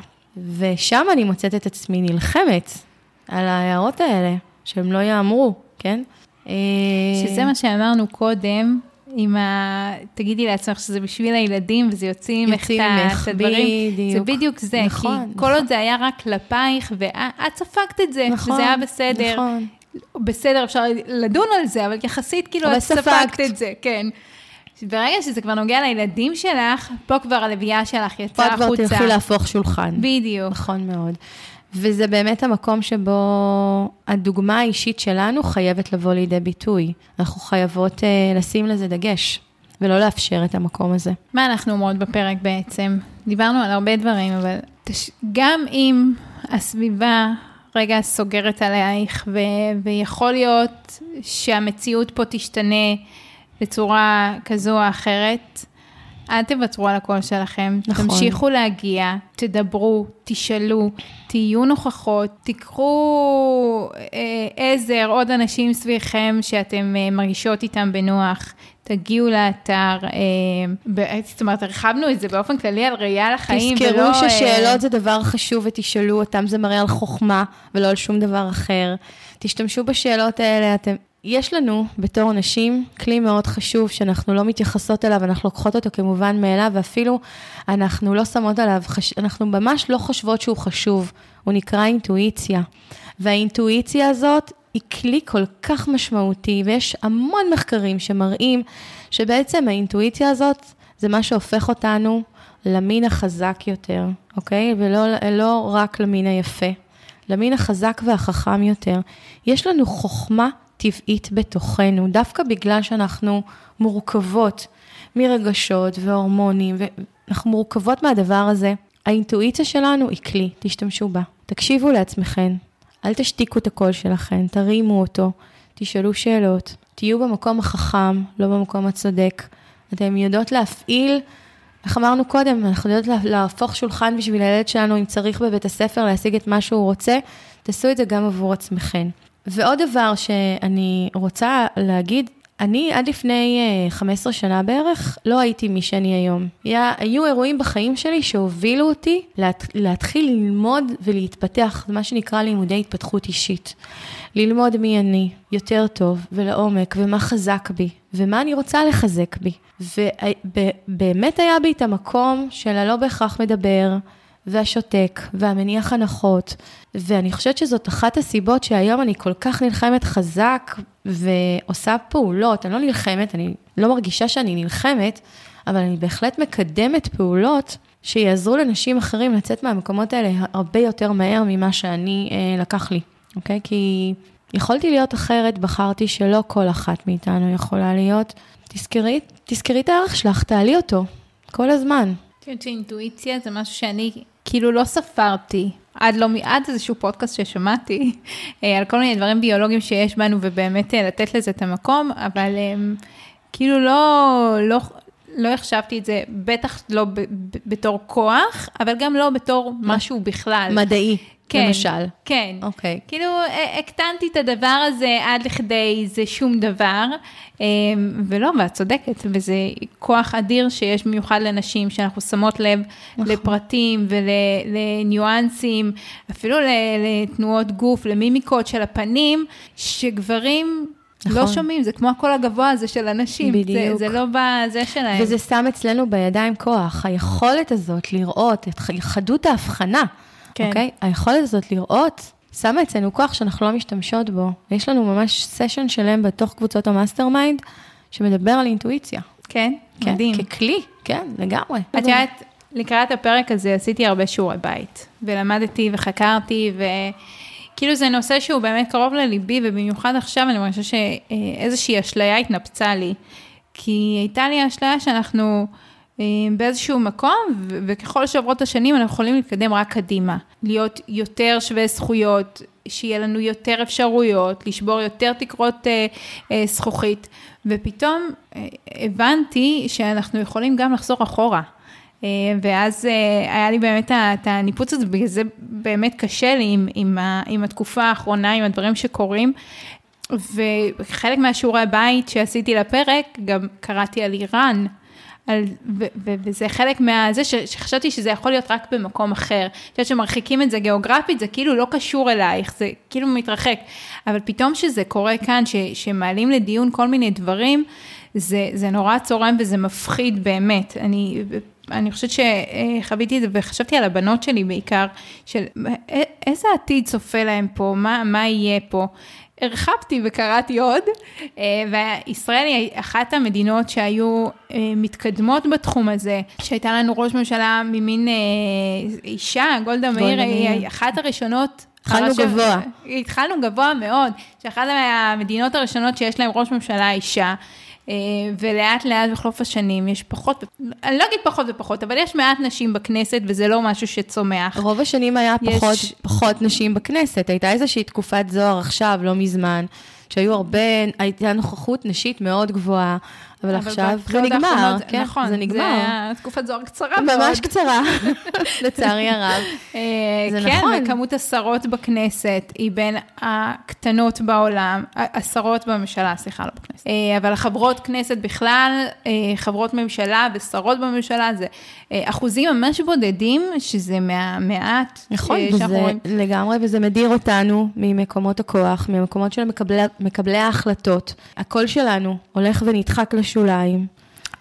Speaker 2: ושם אני מוצאת את עצמי נלחמת על ההערות האלה, שהם לא יאמרו, כן?
Speaker 1: שזה מה שאמרנו קודם, עם ה... תגידי לעצמך שזה בשביל הילדים, וזה יוצאים ממך את הדברים.
Speaker 2: בדיוק.
Speaker 1: זה בדיוק זה,
Speaker 2: נכון,
Speaker 1: כי
Speaker 2: נכון.
Speaker 1: כל עוד זה היה רק כלפייך, ואת ספגת את זה,
Speaker 2: נכון,
Speaker 1: וזה היה בסדר.
Speaker 2: נכון.
Speaker 1: בסדר, אפשר לדון על זה, אבל יחסית כאילו
Speaker 2: אבל
Speaker 1: את ספגת
Speaker 2: ספגת.
Speaker 1: את זה, כן. ברגע שזה כבר נוגע לילדים שלך, פה כבר הלוויה שלך
Speaker 2: פה
Speaker 1: יצאה
Speaker 2: את כבר
Speaker 1: החוצה.
Speaker 2: תלכי להפוך שולחן.
Speaker 1: בדיוק.
Speaker 2: נכון מאוד. וזה באמת המקום שבו הדוגמה האישית שלנו חייבת לבוא לידי ביטוי. אנחנו חייבות uh, לשים לזה דגש, ולא לאפשר את המקום הזה.
Speaker 1: מה אנחנו אומרות בפרק בעצם? דיברנו על הרבה דברים, אבל תש... גם אם הסביבה רגע סוגרת עלייך, ו... ויכול להיות שהמציאות פה תשתנה בצורה כזו או אחרת, אל תוותרו על הקול שלכם,
Speaker 2: נכון.
Speaker 1: תמשיכו להגיע, תדברו, תשאלו, תהיו נוכחות, תיקחו אה, עזר, עוד אנשים סביבכם שאתם אה, מרגישות איתם בנוח, תגיעו לאתר, אה, ב- זאת אומרת, הרחבנו את זה באופן כללי על ראייה לחיים, ולא...
Speaker 2: תזכרו
Speaker 1: אה,
Speaker 2: ששאלות זה דבר חשוב ותשאלו אותם, זה מראה על חוכמה ולא על שום דבר אחר. תשתמשו בשאלות האלה, אתם... יש לנו, בתור נשים, כלי מאוד חשוב שאנחנו לא מתייחסות אליו, אנחנו לוקחות אותו כמובן מאליו, ואפילו אנחנו לא שמות עליו, חש... אנחנו ממש לא חושבות שהוא חשוב. הוא נקרא אינטואיציה. והאינטואיציה הזאת היא כלי כל כך משמעותי, ויש המון מחקרים שמראים שבעצם האינטואיציה הזאת זה מה שהופך אותנו למין החזק יותר, אוקיי? ולא לא רק למין היפה, למין החזק והחכם יותר. יש לנו חוכמה טבעית בתוכנו, דווקא בגלל שאנחנו מורכבות מרגשות והורמונים, ואנחנו מורכבות מהדבר הזה. האינטואיציה שלנו היא כלי, תשתמשו בה. תקשיבו לעצמכם, אל תשתיקו את הקול שלכם, תרימו אותו, תשאלו שאלות, תהיו במקום החכם, לא במקום הצודק. אתם יודעות להפעיל, איך אמרנו קודם, אנחנו יודעות לה- להפוך שולחן בשביל הילד שלנו, אם צריך בבית הספר להשיג את מה שהוא רוצה, תעשו את זה גם עבור עצמכם. ועוד דבר שאני רוצה להגיד, אני עד לפני אה, 15 שנה בערך, לא הייתי מי שאני היום. היה, היו אירועים בחיים שלי שהובילו אותי להת, להתחיל ללמוד ולהתפתח, מה שנקרא לימודי התפתחות אישית. ללמוד מי אני יותר טוב ולעומק, ומה חזק בי, ומה אני רוצה לחזק בי. ובאמת היה בי את המקום של הלא בהכרח מדבר, והשותק, והמניח הנחות, ואני חושבת שזאת אחת הסיבות שהיום אני כל כך נלחמת חזק ועושה פעולות, אני לא נלחמת, אני לא מרגישה שאני נלחמת, אבל אני בהחלט מקדמת פעולות שיעזרו לנשים אחרים לצאת מהמקומות האלה הרבה יותר מהר ממה שאני אה, לקח לי, אוקיי? כי יכולתי להיות אחרת, בחרתי שלא כל אחת מאיתנו יכולה להיות. תזכרי, תזכרי את הערך שלך, תעלי אותו, כל הזמן.
Speaker 1: אני חושבת שאינטואיציה זה משהו שאני כאילו לא ספרתי, עד, לא, עד איזשהו פודקאסט ששמעתי, אה, על כל מיני דברים ביולוגיים שיש בנו, ובאמת אה, לתת לזה את המקום, אבל אה, כאילו לא, לא, לא החשבתי את זה, בטח לא ב, ב, בתור כוח, אבל גם לא בתור משהו בכלל.
Speaker 2: מדעי,
Speaker 1: כן,
Speaker 2: למשל.
Speaker 1: כן.
Speaker 2: אוקיי.
Speaker 1: כאילו, אה, הקטנתי את הדבר הזה עד לכדי זה שום דבר, אה, ולא, ואת צודקת, וזה כוח אדיר שיש במיוחד לנשים, שאנחנו שמות לב
Speaker 2: נכון.
Speaker 1: לפרטים ולניואנסים, אפילו לתנועות גוף, למימיקות של הפנים, שגברים... לא
Speaker 2: נכון.
Speaker 1: שומעים, זה כמו הקול הגבוה הזה של הנשים.
Speaker 2: בדיוק.
Speaker 1: זה, זה לא בזה שלהם.
Speaker 2: וזה שם אצלנו בידיים כוח, היכולת הזאת לראות את חדות ההבחנה,
Speaker 1: כן.
Speaker 2: אוקיי? היכולת הזאת לראות, שמה אצלנו כוח שאנחנו לא משתמשות בו. יש לנו ממש סשן שלם בתוך קבוצות ה mastermind, שמדבר על אינטואיציה.
Speaker 1: כן,
Speaker 2: כן,
Speaker 1: מדהים.
Speaker 2: ככלי, כן, לגמרי.
Speaker 1: את יודעת, לקראת הפרק הזה עשיתי הרבה שיעורי בית, ולמדתי וחקרתי, וכאילו זה נושא שהוא באמת קרוב לליבי, ובמיוחד עכשיו אני מרגישה שאיזושהי אשליה התנפצה לי, כי הייתה לי אשליה שאנחנו באיזשהו מקום, וככל שעוברות השנים אנחנו יכולים להתקדם רק קדימה, להיות יותר שווי זכויות, שיהיה לנו יותר אפשרויות, לשבור יותר תקרות אה, אה, זכוכית, ופתאום אה, הבנתי שאנחנו יכולים גם לחזור אחורה. אה, ואז אה, היה לי באמת את הניפוץ הזה, בגלל זה באמת קשה לי עם, עם, ה, עם התקופה האחרונה, עם הדברים שקורים. וחלק מהשיעורי הבית שעשיתי לפרק, גם קראתי על איראן, על, ו, ו, וזה חלק מהזה ש, שחשבתי שזה יכול להיות רק במקום אחר. אני חושבת שמרחיקים את זה גיאוגרפית, זה כאילו לא קשור אלייך, זה כאילו מתרחק. אבל פתאום שזה קורה כאן, ש, שמעלים לדיון כל מיני דברים, זה, זה נורא צורם וזה מפחיד באמת. אני, אני חושבת שחוויתי את זה וחשבתי על הבנות שלי בעיקר, של איזה עתיד צופה להם פה, מה, מה יהיה פה. הרחבתי וקראתי עוד, אה, וישראל היא אחת המדינות שהיו אה, מתקדמות בתחום הזה, שהייתה לנו ראש ממשלה ממין אה, אישה, גולדה מאיר היא אחת הראשונות.
Speaker 2: התחלנו גבוה.
Speaker 1: התחלנו גבוה מאוד, שאחת המדינות הראשונות שיש להן ראש ממשלה אישה. אה, ולאט לאט בחלוף השנים יש פחות, אני לא אגיד פחות ופחות, אבל יש מעט נשים בכנסת וזה לא משהו שצומח.
Speaker 2: רוב השנים היה פחות, יש... פחות נשים בכנסת, הייתה איזושהי תקופת זוהר עכשיו, לא מזמן, שהיו הרבה, הייתה נוכחות נשית מאוד גבוהה. אבל עכשיו זה נגמר, האחרונות, כן,
Speaker 1: נכון,
Speaker 2: זה נגמר.
Speaker 1: זה היה תקופת זוהר קצרה מאוד.
Speaker 2: ממש קצרה, (laughs) לצערי הרב.
Speaker 1: אה, זה כן, נכון. כן, וכמות השרות בכנסת היא בין הקטנות בעולם, השרות בממשלה, סליחה, לא בכנסת. אה, אבל חברות כנסת בכלל, אה, חברות ממשלה ושרות בממשלה, זה אחוזים ממש בודדים, שזה מהמעט
Speaker 2: נכון, וזה רואים. לגמרי, וזה מדיר אותנו ממקומות הכוח, ממקומות של מקבלי, מקבלי ההחלטות. הקול שלנו הולך ונדחק לשוליים.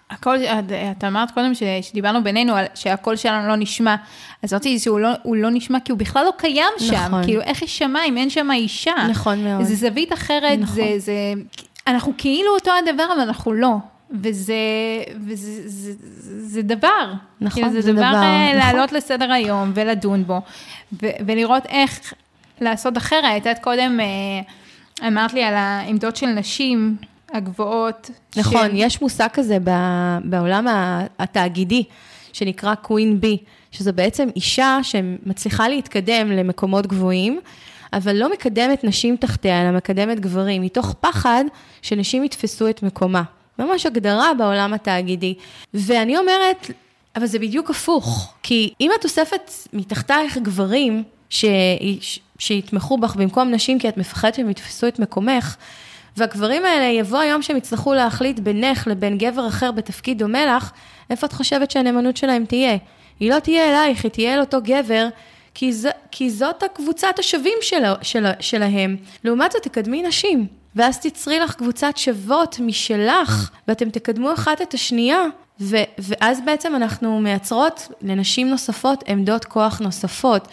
Speaker 1: הכל, את אמרת קודם שדיברנו בינינו שהקול שלנו לא נשמע, אז אמרתי שהוא לא, לא נשמע כי הוא בכלל לא קיים שם, נכון. כאילו איך יישמע אם אין שם אישה.
Speaker 2: נכון מאוד.
Speaker 1: זה זווית אחרת, נכון. זה, זה, אנחנו כאילו אותו הדבר, אבל אנחנו לא. וזה, וזה זה, זה, זה דבר.
Speaker 2: נכון,
Speaker 1: כאילו,
Speaker 2: זה, זה
Speaker 1: דבר.
Speaker 2: דבר
Speaker 1: אה, נכון. לעלות לסדר היום ולדון בו, ו, ולראות איך לעשות אחרת. את קודם אה, אמרת לי על העמדות של נשים. הגבוהות.
Speaker 2: נכון, ש... יש מושג כזה בעולם התאגידי, שנקרא קווין בי, שזה בעצם אישה שמצליחה להתקדם למקומות גבוהים, אבל לא מקדמת נשים תחתיה, אלא מקדמת גברים, מתוך פחד שנשים יתפסו את מקומה. ממש הגדרה בעולם התאגידי. ואני אומרת, אבל זה בדיוק הפוך, כי אם את אוספת מתחתייך גברים ש... שיתמכו בך במקום נשים, כי את מפחדת שהם יתפסו את מקומך, והגברים האלה, יבוא היום שהם יצטרכו להחליט בינך לבין גבר אחר בתפקיד דומה לך, איפה את חושבת שהנאמנות שלהם תהיה? היא לא תהיה אלייך, היא תהיה אל אותו גבר, כי, ז, כי זאת הקבוצת השווים של, של, שלהם. לעומת זאת, תקדמי נשים, ואז תצרי לך קבוצת שוות משלך, ואתם תקדמו אחת את השנייה, ו, ואז בעצם אנחנו מייצרות לנשים נוספות עמדות כוח נוספות.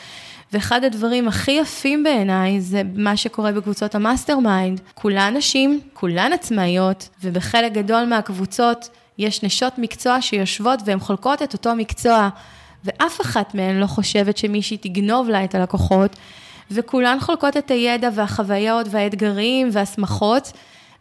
Speaker 2: ואחד הדברים הכי יפים בעיניי זה מה שקורה בקבוצות ה mastermind. כולן נשים, כולן עצמאיות, ובחלק גדול מהקבוצות יש נשות מקצוע שיושבות והן חולקות את אותו מקצוע, ואף אחת מהן לא חושבת שמישהי תגנוב לה את הלקוחות, וכולן חולקות את הידע והחוויות והאתגרים והשמחות.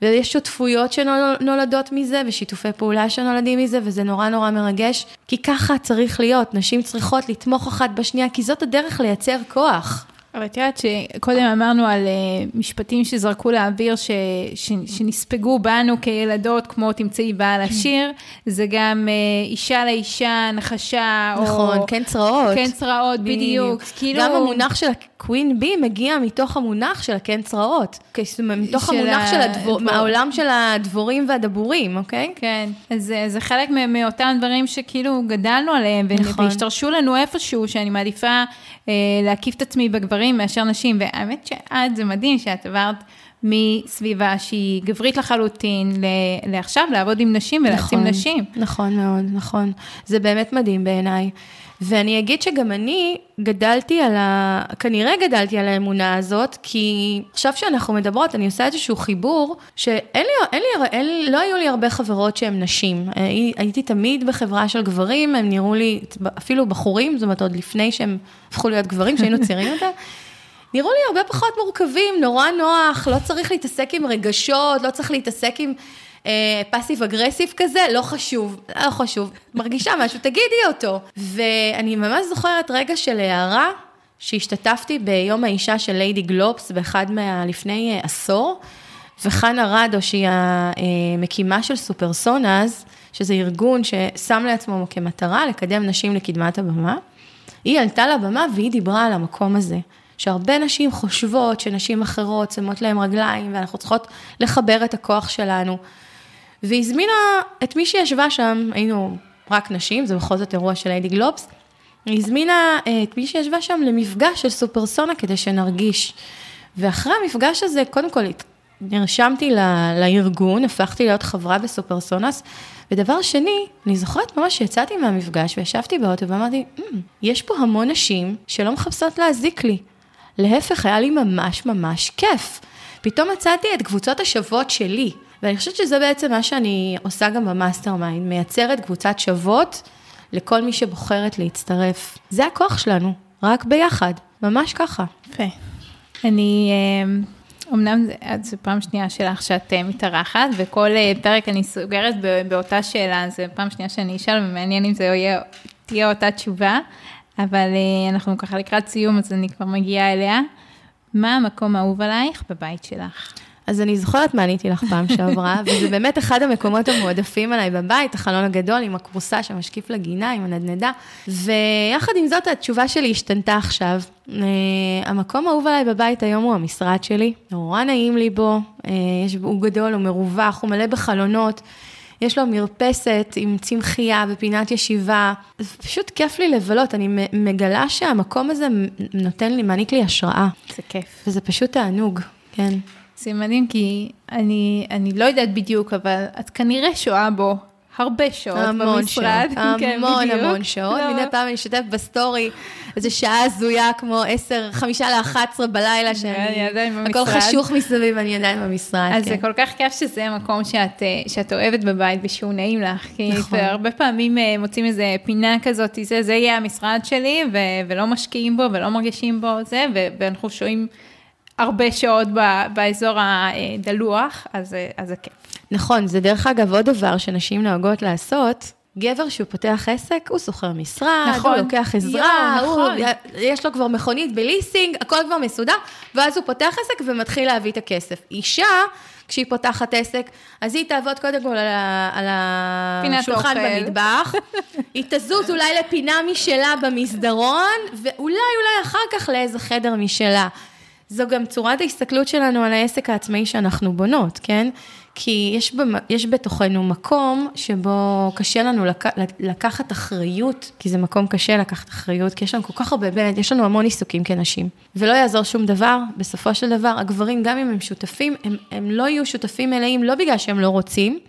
Speaker 2: ויש שותפויות שנולדות מזה, ושיתופי פעולה שנולדים מזה, וזה נורא נורא מרגש, כי ככה צריך להיות, נשים צריכות לתמוך אחת בשנייה, כי זאת הדרך לייצר כוח.
Speaker 1: אבל את יודעת שקודם אמרנו על uh, משפטים שזרקו לאוויר, ש, ש, שנספגו בנו כילדות, כמו תמצאי בעל. עשיר, זה גם uh, אישה לאישה, נחשה,
Speaker 2: נכון, או... כן צרעות.
Speaker 1: כן צרעות, בדיוק.
Speaker 2: כאילו... גם המונח של הקווין בי מגיע מתוך המונח של הקן צרעות. מתוך של המונח ה... של הדבור, מהעולם של הדבורים והדבורים, אוקיי?
Speaker 1: כן, אז זה, זה חלק מאותם דברים שכאילו גדלנו עליהם, נכון. והשתרשו לנו איפשהו, שאני מעדיפה אה, להקיף את עצמי בגברים מאשר נשים, והאמת שאת, זה מדהים שאת עברת מסביבה שהיא גברית לחלוטין, לעכשיו לעבוד עם נשים ולהעצים נכון, נשים.
Speaker 2: נכון מאוד, נכון. זה באמת מדהים בעיניי. ואני אגיד שגם אני גדלתי על ה... כנראה גדלתי על האמונה הזאת, כי עכשיו שאנחנו מדברות, אני עושה איזשהו חיבור, שאין לי, אין לי, אין, לא היו לי הרבה חברות שהן נשים. אה, הייתי תמיד בחברה של גברים, הם נראו לי אפילו בחורים, זאת אומרת, עוד לפני שהם הפכו להיות גברים, שהיינו (laughs) צעירים יותר. נראו לי הרבה פחות מורכבים, נורא נוח, לא צריך להתעסק עם רגשות, לא צריך להתעסק עם פאסיב אגרסיב כזה, לא חשוב, לא חשוב, מרגישה משהו, (laughs) תגידי אותו. ואני ממש זוכרת רגע של הערה, שהשתתפתי ביום האישה של ליידי גלובס באחד מה... לפני אה, עשור, וחנה רדו, שהיא המקימה של סופרסונאז, שזה ארגון ששם לעצמו כמטרה לקדם נשים לקדמת הבמה, היא עלתה לבמה והיא דיברה על המקום הזה. שהרבה נשים חושבות שנשים אחרות שמות להן רגליים ואנחנו צריכות לחבר את הכוח שלנו. והזמינה את מי שישבה שם, היינו רק נשים, זה בכל זאת אירוע של ליידי גלובס, היא הזמינה אה, את מי שישבה שם למפגש של סופרסונה כדי שנרגיש. ואחרי המפגש הזה, קודם כל נרשמתי לארגון, הפכתי להיות חברה בסופרסונס, ודבר שני, אני זוכרת ממש שיצאתי מהמפגש וישבתי באוטו ואמרתי, mm, יש פה המון נשים שלא מחפשות להזיק לי. להפך, היה לי ממש ממש כיף. פתאום מצאתי את קבוצות השוות שלי, ואני חושבת שזה בעצם מה שאני עושה גם ב mastermind, מייצרת קבוצת שוות לכל מי שבוחרת להצטרף. זה הכוח שלנו, רק ביחד, ממש ככה.
Speaker 1: יפה. אני... אמ, אמנם זו פעם שנייה שלך שאת אה, מתארחת, וכל אה, פרק אני סוגרת באותה שאלה, זו פעם שנייה שאני אשאל, ומעניין אם זה יהיה, תהיה אותה תשובה, אבל אה, אנחנו ככה לקראת סיום, אז אני כבר מגיעה אליה. מה המקום האהוב עלייך בבית שלך?
Speaker 2: אז אני זוכרת מה עניתי לך פעם שעברה, (laughs) וזה באמת אחד המקומות המועדפים עליי בבית, החלון הגדול עם הכורסה שמשקיף לגינה, עם הנדנדה. ויחד עם זאת, התשובה שלי השתנתה עכשיו. Uh, המקום האהוב עליי בבית היום הוא המשרד שלי, נורא נעים לי בו, uh, יש, הוא גדול, הוא מרווח, הוא מלא בחלונות. יש לו מרפסת עם צמחייה ופינת ישיבה, זה פשוט כיף לי לבלות, אני מגלה שהמקום הזה נותן לי, מעניק לי השראה.
Speaker 1: זה כיף.
Speaker 2: וזה פשוט תענוג, כן.
Speaker 1: זה מדהים, כי אני, אני לא יודעת בדיוק, אבל את כנראה שואה בו הרבה שעות
Speaker 2: המון
Speaker 1: במשרד.
Speaker 2: שעות, (laughs) כן, המון. המון שעות. לא. מדי פעם אני אשתף בסטורי איזו שעה הזויה כמו עשר, חמישה לאחת עשרה בלילה, שאני, הכל חשוך מסביב, אני עדיין במשרד.
Speaker 1: אז כן. זה כל כך כיף שזה מקום שאת, אה, שאת אוהבת בבית ושהוא נעים לך. כי נכון. הרבה פעמים אה, מוצאים איזה פינה כזאת, זה, זה יהיה המשרד שלי, ו, ולא משקיעים בו ולא מרגישים בו זה, ואנחנו שוהים... הרבה שעות באזור הדלוח, אז, אז זה כיף.
Speaker 2: נכון, זה דרך אגב עוד דבר שנשים נוהגות לעשות. גבר שהוא פותח עסק, הוא שוכר משרד, נכון, הוא לוקח עזרה, יו, נכון. הוא, יש לו כבר מכונית בליסינג, הכל כבר מסודר, ואז הוא פותח עסק ומתחיל להביא את הכסף. אישה, כשהיא פותחת עסק, אז היא תעבוד קודם כל על, על השולחן במטבח, (laughs) היא תזוז אולי לפינה משלה במסדרון, ואולי אולי אחר כך לאיזה חדר משלה. זו גם צורת ההסתכלות שלנו על העסק העצמאי שאנחנו בונות, כן? כי יש, במ... יש בתוכנו מקום שבו קשה לנו לק... לקחת אחריות, כי זה מקום קשה לקחת אחריות, כי יש לנו כל כך הרבה, באמת, יש לנו המון עיסוקים כנשים. ולא יעזור שום דבר, בסופו של דבר, הגברים, גם אם הם שותפים, הם, הם לא יהיו שותפים מלאים, לא בגלל שהם לא רוצים,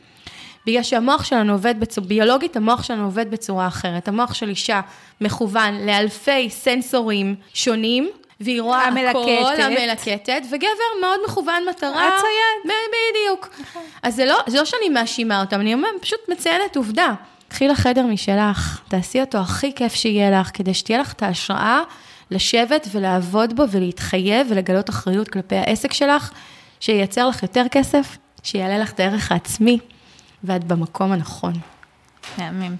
Speaker 2: בגלל שהמוח שלנו עובד בצורה, ביולוגית המוח שלנו עובד בצורה אחרת. המוח של אישה מכוון לאלפי סנסורים שונים, והיא רואה המלקטת. הכל, המלקטת, וגבר מאוד מכוון מטרה.
Speaker 1: הצייד.
Speaker 2: בדיוק. נכון. אז זה לא, זה לא שאני מאשימה אותם, אני אומרת, פשוט מציינת עובדה. קחי לחדר משלך, תעשי אותו הכי כיף שיהיה לך, כדי שתהיה לך את ההשראה לשבת ולעבוד בו ולהתחייב ולגלות אחריות כלפי העסק שלך, שייצר לך יותר כסף, שיעלה לך את הערך העצמי, ואת במקום הנכון.
Speaker 1: מהמם.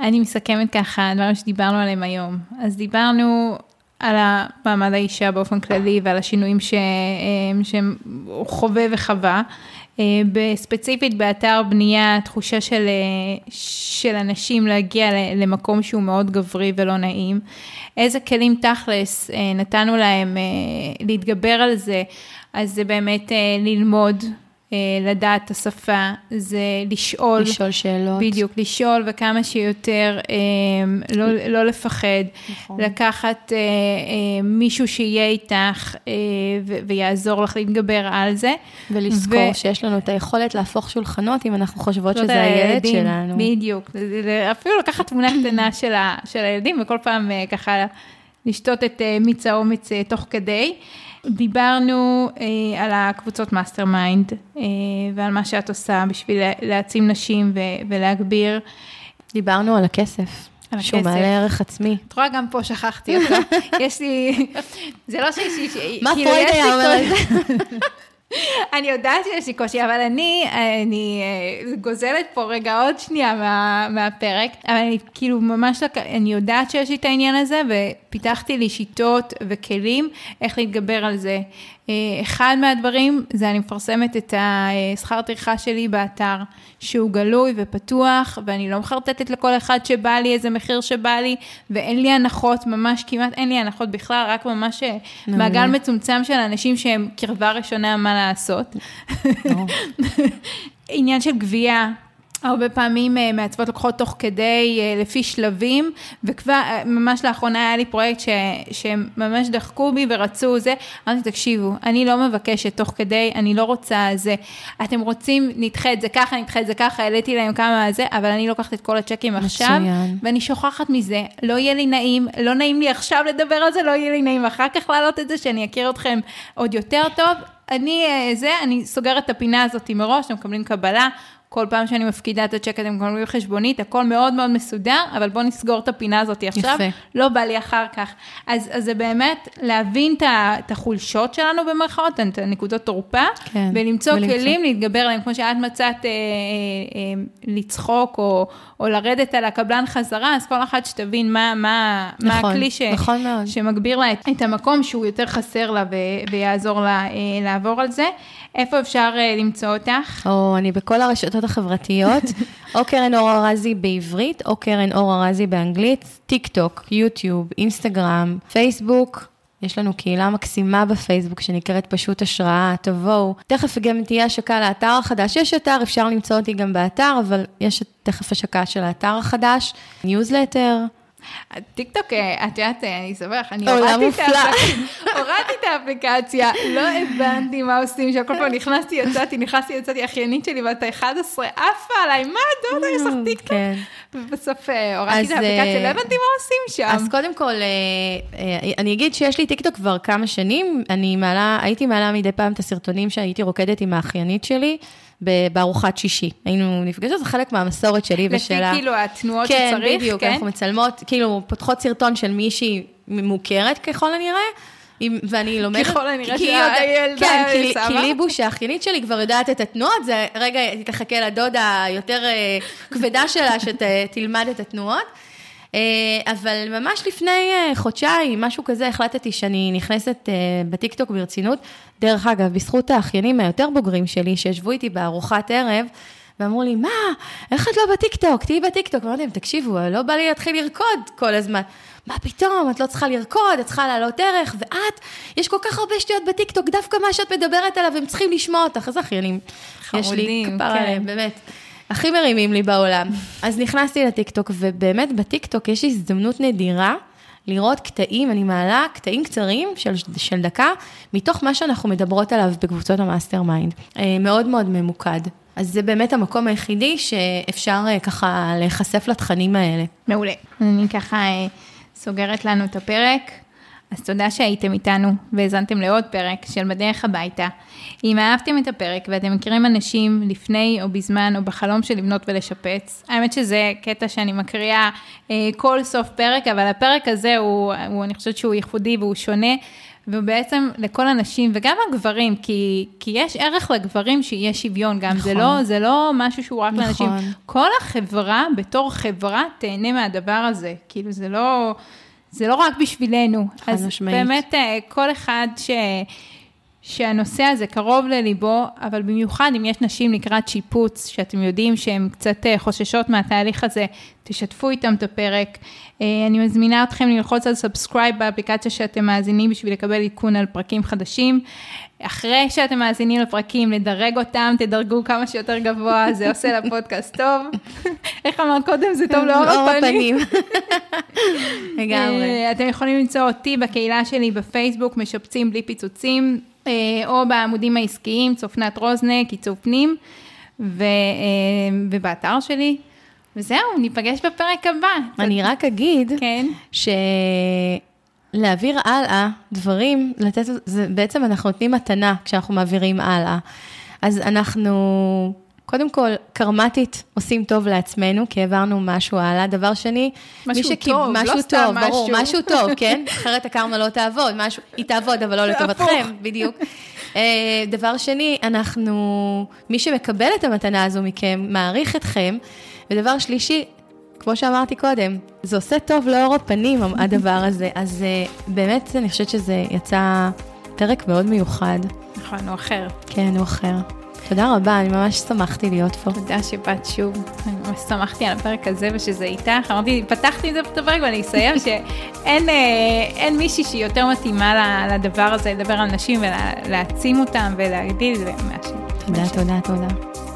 Speaker 1: אני מסכמת ככה, דברים שדיברנו עליהם היום. אז דיברנו על המעמד האישה באופן כללי ועל השינויים ש, אה, שהוא חווה וחווה. אה, ספציפית באתר בנייה, תחושה של, אה, של אנשים להגיע למקום שהוא מאוד גברי ולא נעים. איזה כלים תכלס נתנו להם להתגבר על זה, אז זה באמת ללמוד לדעת את השפה, זה לשאול.
Speaker 2: לשאול שאלות.
Speaker 1: בדיוק, לשאול וכמה שיותר אה, לא, לא לפחד. נכון. לקחת אה, מישהו שיהיה איתך ויעזור לך להתגבר על זה.
Speaker 2: ולזכור ו... שיש לנו את היכולת להפוך שולחנות אם אנחנו חושבות שזה הילד שלנו.
Speaker 1: בדיוק, אפילו לקחת תמונה קטנה של, ה, של הילדים וכל פעם ככה לשתות את מיץ האומץ תוך כדי. דיברנו אה, על הקבוצות mastermind אה, ועל מה שאת עושה בשביל להעצים נשים ו- ולהגביר.
Speaker 2: דיברנו על הכסף. על שהוא הכסף. מעלה ערך עצמי.
Speaker 1: את רואה, גם פה שכחתי אותו. (laughs) יש לי, זה לא שיש לי,
Speaker 2: מה פרויד היה אומר על זה? (laughs) (laughs)
Speaker 1: אני יודעת שיש לי קושי, אבל אני, אני אה, גוזלת פה רגע עוד שנייה מה, מהפרק, אבל אני כאילו ממש, אני יודעת שיש לי את העניין הזה. ופיתחתי לי שיטות וכלים איך להתגבר על זה. אה, אחד מהדברים זה אני מפרסמת את השכר טרחה שלי באתר, שהוא גלוי ופתוח, ואני לא מחרטטת לכל אחד שבא לי איזה מחיר שבא לי, ואין לי הנחות, ממש כמעט אין לי הנחות בכלל, רק ממש אה, מעגל מצומצם של אנשים שהם קרבה ראשונה מה לעשות. (laughs) עניין של גבייה, הרבה פעמים אה, מעצבות לוקחות תוך כדי, אה, לפי שלבים, וכבר, אה, ממש לאחרונה היה לי פרויקט ש, שהם ממש דחקו בי ורצו זה, אמרתי, תקשיבו, אני לא מבקשת תוך כדי, אני לא רוצה זה, אתם רוצים, נדחה את זה ככה, נדחה את זה ככה, העליתי להם כמה זה, אבל אני לוקחת את כל הצ'קים עכשיו, ואני שוכחת מזה, לא יהיה לי נעים, לא נעים לי עכשיו לדבר על זה, לא יהיה לי נעים אחר כך להעלות את זה, שאני אכיר אתכם עוד יותר טוב. אני זה, אני סוגרת את הפינה הזאת מראש, אתם מקבלים קבלה, כל פעם שאני מפקידה את הצ'ק אתם מקבלים חשבונית, הכל מאוד מאוד מסודר, אבל בואו נסגור את הפינה הזאת עכשיו, יפה. לא בא לי אחר כך. אז, אז זה באמת להבין את החולשות שלנו במרכאות, את הנקודות תורפה, כן, ולמצוא ולמצוא. כלים להתגבר עליהם, כמו שאת מצאת אה, אה, אה, לצחוק או, או לרדת על הקבלן חזרה, אז כל אחת שתבין מה, מה, נכון, מה הכלי ש, נכון שמגביר לה את, את המקום שהוא יותר חסר לה ו, ויעזור לה אה, לעבור על זה. איפה אפשר אה, למצוא אותך?
Speaker 2: או, אני בכל הרשתות החברתיות, (laughs) או קרן אור ארזי בעברית, או קרן אור ארזי באנגלית, טיק טוק, יוטיוב, אינסטגרם, פייסבוק. יש לנו קהילה מקסימה בפייסבוק שנקראת פשוט השראה, תבואו. תכף גם תהיה השקה לאתר החדש. יש אתר, אפשר למצוא אותי גם באתר, אבל יש תכף השקה של האתר החדש, ניוזלטר,
Speaker 1: טיק טוק, אה, את יודעת, אה, אני אספר לך, אני הורדתי את האפליקציה, לא הבנתי מה עושים שם, כל פעם נכנסתי, יצאתי, נכנסתי, יצאתי, אחיינית שלי בת ה-11, עפה עליי, מה דודה, יש לך טיק טוק? כן. ובסוף אה, הורדתי את האפליקציה, לא הבנתי מה עושים שם.
Speaker 2: אז קודם כל, אני אגיד שיש לי טיק טוק כבר כמה שנים, אני מעלה, הייתי מעלה מדי פעם את הסרטונים שהייתי רוקדת עם האחיינית שלי. בארוחת שישי. היינו נפגשות, זה חלק מהמסורת שלי ושלה.
Speaker 1: לפי כאילו התנועות
Speaker 2: כן,
Speaker 1: שצריך,
Speaker 2: כן? בדיוק, אנחנו מצלמות, כאילו, פותחות סרטון של מישהי מוכרת ככל הנראה. ואני לומדת...
Speaker 1: ככל הנראה שהילדה
Speaker 2: כן, כי, כי ליבוש, האחיינית שלי כבר יודעת את התנועות, זה רגע, תחכה לדודה היותר אה, כבדה שלה, שתלמד את התנועות. אה, אבל ממש לפני אה, חודשיים, משהו כזה, החלטתי שאני נכנסת בטיקטוק ברצינות. דרך אגב, בזכות האחיינים היותר בוגרים שלי, שישבו איתי בארוחת ערב, ואמרו לי, מה, איך את לא בטיקטוק? תהיי בטיקטוק. אמרתי להם, תקשיבו, לא בא לי להתחיל לרקוד כל הזמן. מה פתאום, את לא צריכה לרקוד, את צריכה להעלות ערך, ואת, יש כל כך הרבה שטויות בטיקטוק, דווקא מה שאת מדברת עליו, הם צריכים לשמוע אותך. איזה אחיינים. יש לי כפרה עליהם, באמת. הכי מרימים לי בעולם. אז נכנסתי לטיקטוק, ובאמת בטיקטוק יש הזדמנות נדירה לראות קטעים, אני מעלה קטעים קצרים של, של דקה, מתוך מה שאנחנו מדברות עליו בקבוצות ה mastermind. אה, מאוד מאוד ממוקד. אז זה באמת המקום היחידי שאפשר אה, ככה להיחשף לתכנים האלה.
Speaker 1: מעולה. אני ככה אה, סוגרת לנו את הפרק. אז תודה שהייתם איתנו והאזנתם לעוד פרק של בדרך הביתה. אם אהבתם את הפרק ואתם מכירים אנשים לפני או בזמן או בחלום של לבנות ולשפץ, האמת שזה קטע שאני מקריאה אה, כל סוף פרק, אבל הפרק הזה הוא, הוא, אני חושבת שהוא ייחודי והוא שונה. והוא בעצם לכל הנשים וגם הגברים, כי, כי יש ערך לגברים שיהיה שוויון גם, נכון. זה, לא, זה לא משהו שהוא רק נכון. לאנשים. כל החברה, בתור חברה, תהנה מהדבר הזה. כאילו, זה לא... זה לא רק בשבילנו. אז משמעית. באמת אה, כל אחד ש... שהנושא הזה קרוב לליבו, אבל במיוחד אם יש נשים לקראת שיפוץ, שאתם יודעים שהן קצת אה, חוששות מהתהליך הזה, תשתפו איתם את הפרק. אה, אני מזמינה אתכם ללחוץ על subscribe באפליקציה שאתם מאזינים בשביל לקבל עדכון על פרקים חדשים. אחרי שאתם מאזינים לפרקים, לדרג אותם, תדרגו כמה שיותר גבוה, זה (laughs) עושה לפודקאסט טוב. איך אמרת קודם, זה טוב (laughs) לאור הפנים. (laughs) לגמרי. אה, אתם יכולים למצוא אותי בקהילה שלי בפייסבוק, משפצים בלי פיצוצים, אה, או בעמודים העסקיים, צופנת רוזנק, עיצוב פנים, ו, ובאתר שלי, וזהו, ניפגש בפרק הבא.
Speaker 2: אני רק אגיד, כן. שלהעביר הלאה דברים, לתת, זה בעצם אנחנו נותנים מתנה כשאנחנו מעבירים הלאה. אז אנחנו, קודם כל, קרמטית עושים טוב לעצמנו, כי העברנו משהו הלאה. דבר שני,
Speaker 1: משהו שכיב, טוב,
Speaker 2: משהו
Speaker 1: לא
Speaker 2: סתם משהו. ברור, משהו טוב, כן? (laughs) אחרת הקרמה לא תעבוד, משהו, היא תעבוד, אבל לא לטובתכם, בדיוק. אה, דבר שני, אנחנו, מי שמקבל את המתנה הזו מכם, מעריך אתכם. ודבר שלישי, כמו שאמרתי קודם, זה עושה טוב לאור הפנים, (laughs) הדבר הזה. אז uh, באמת, אני חושבת שזה יצא פרק מאוד מיוחד.
Speaker 1: נכון, הוא אחר.
Speaker 2: כן, הוא אחר. תודה רבה, אני ממש שמחתי להיות פה.
Speaker 1: תודה שבאת שוב. אני ממש שמחתי על הפרק הזה ושזה איתך. אמרתי, פתחתי את זה את הפרק ואני אסיים (laughs) שאין אה, מישהי שהיא יותר מתאימה לדבר הזה, לדבר על נשים ולהעצים אותם ולהגדיל.
Speaker 2: תודה, תודה, תודה.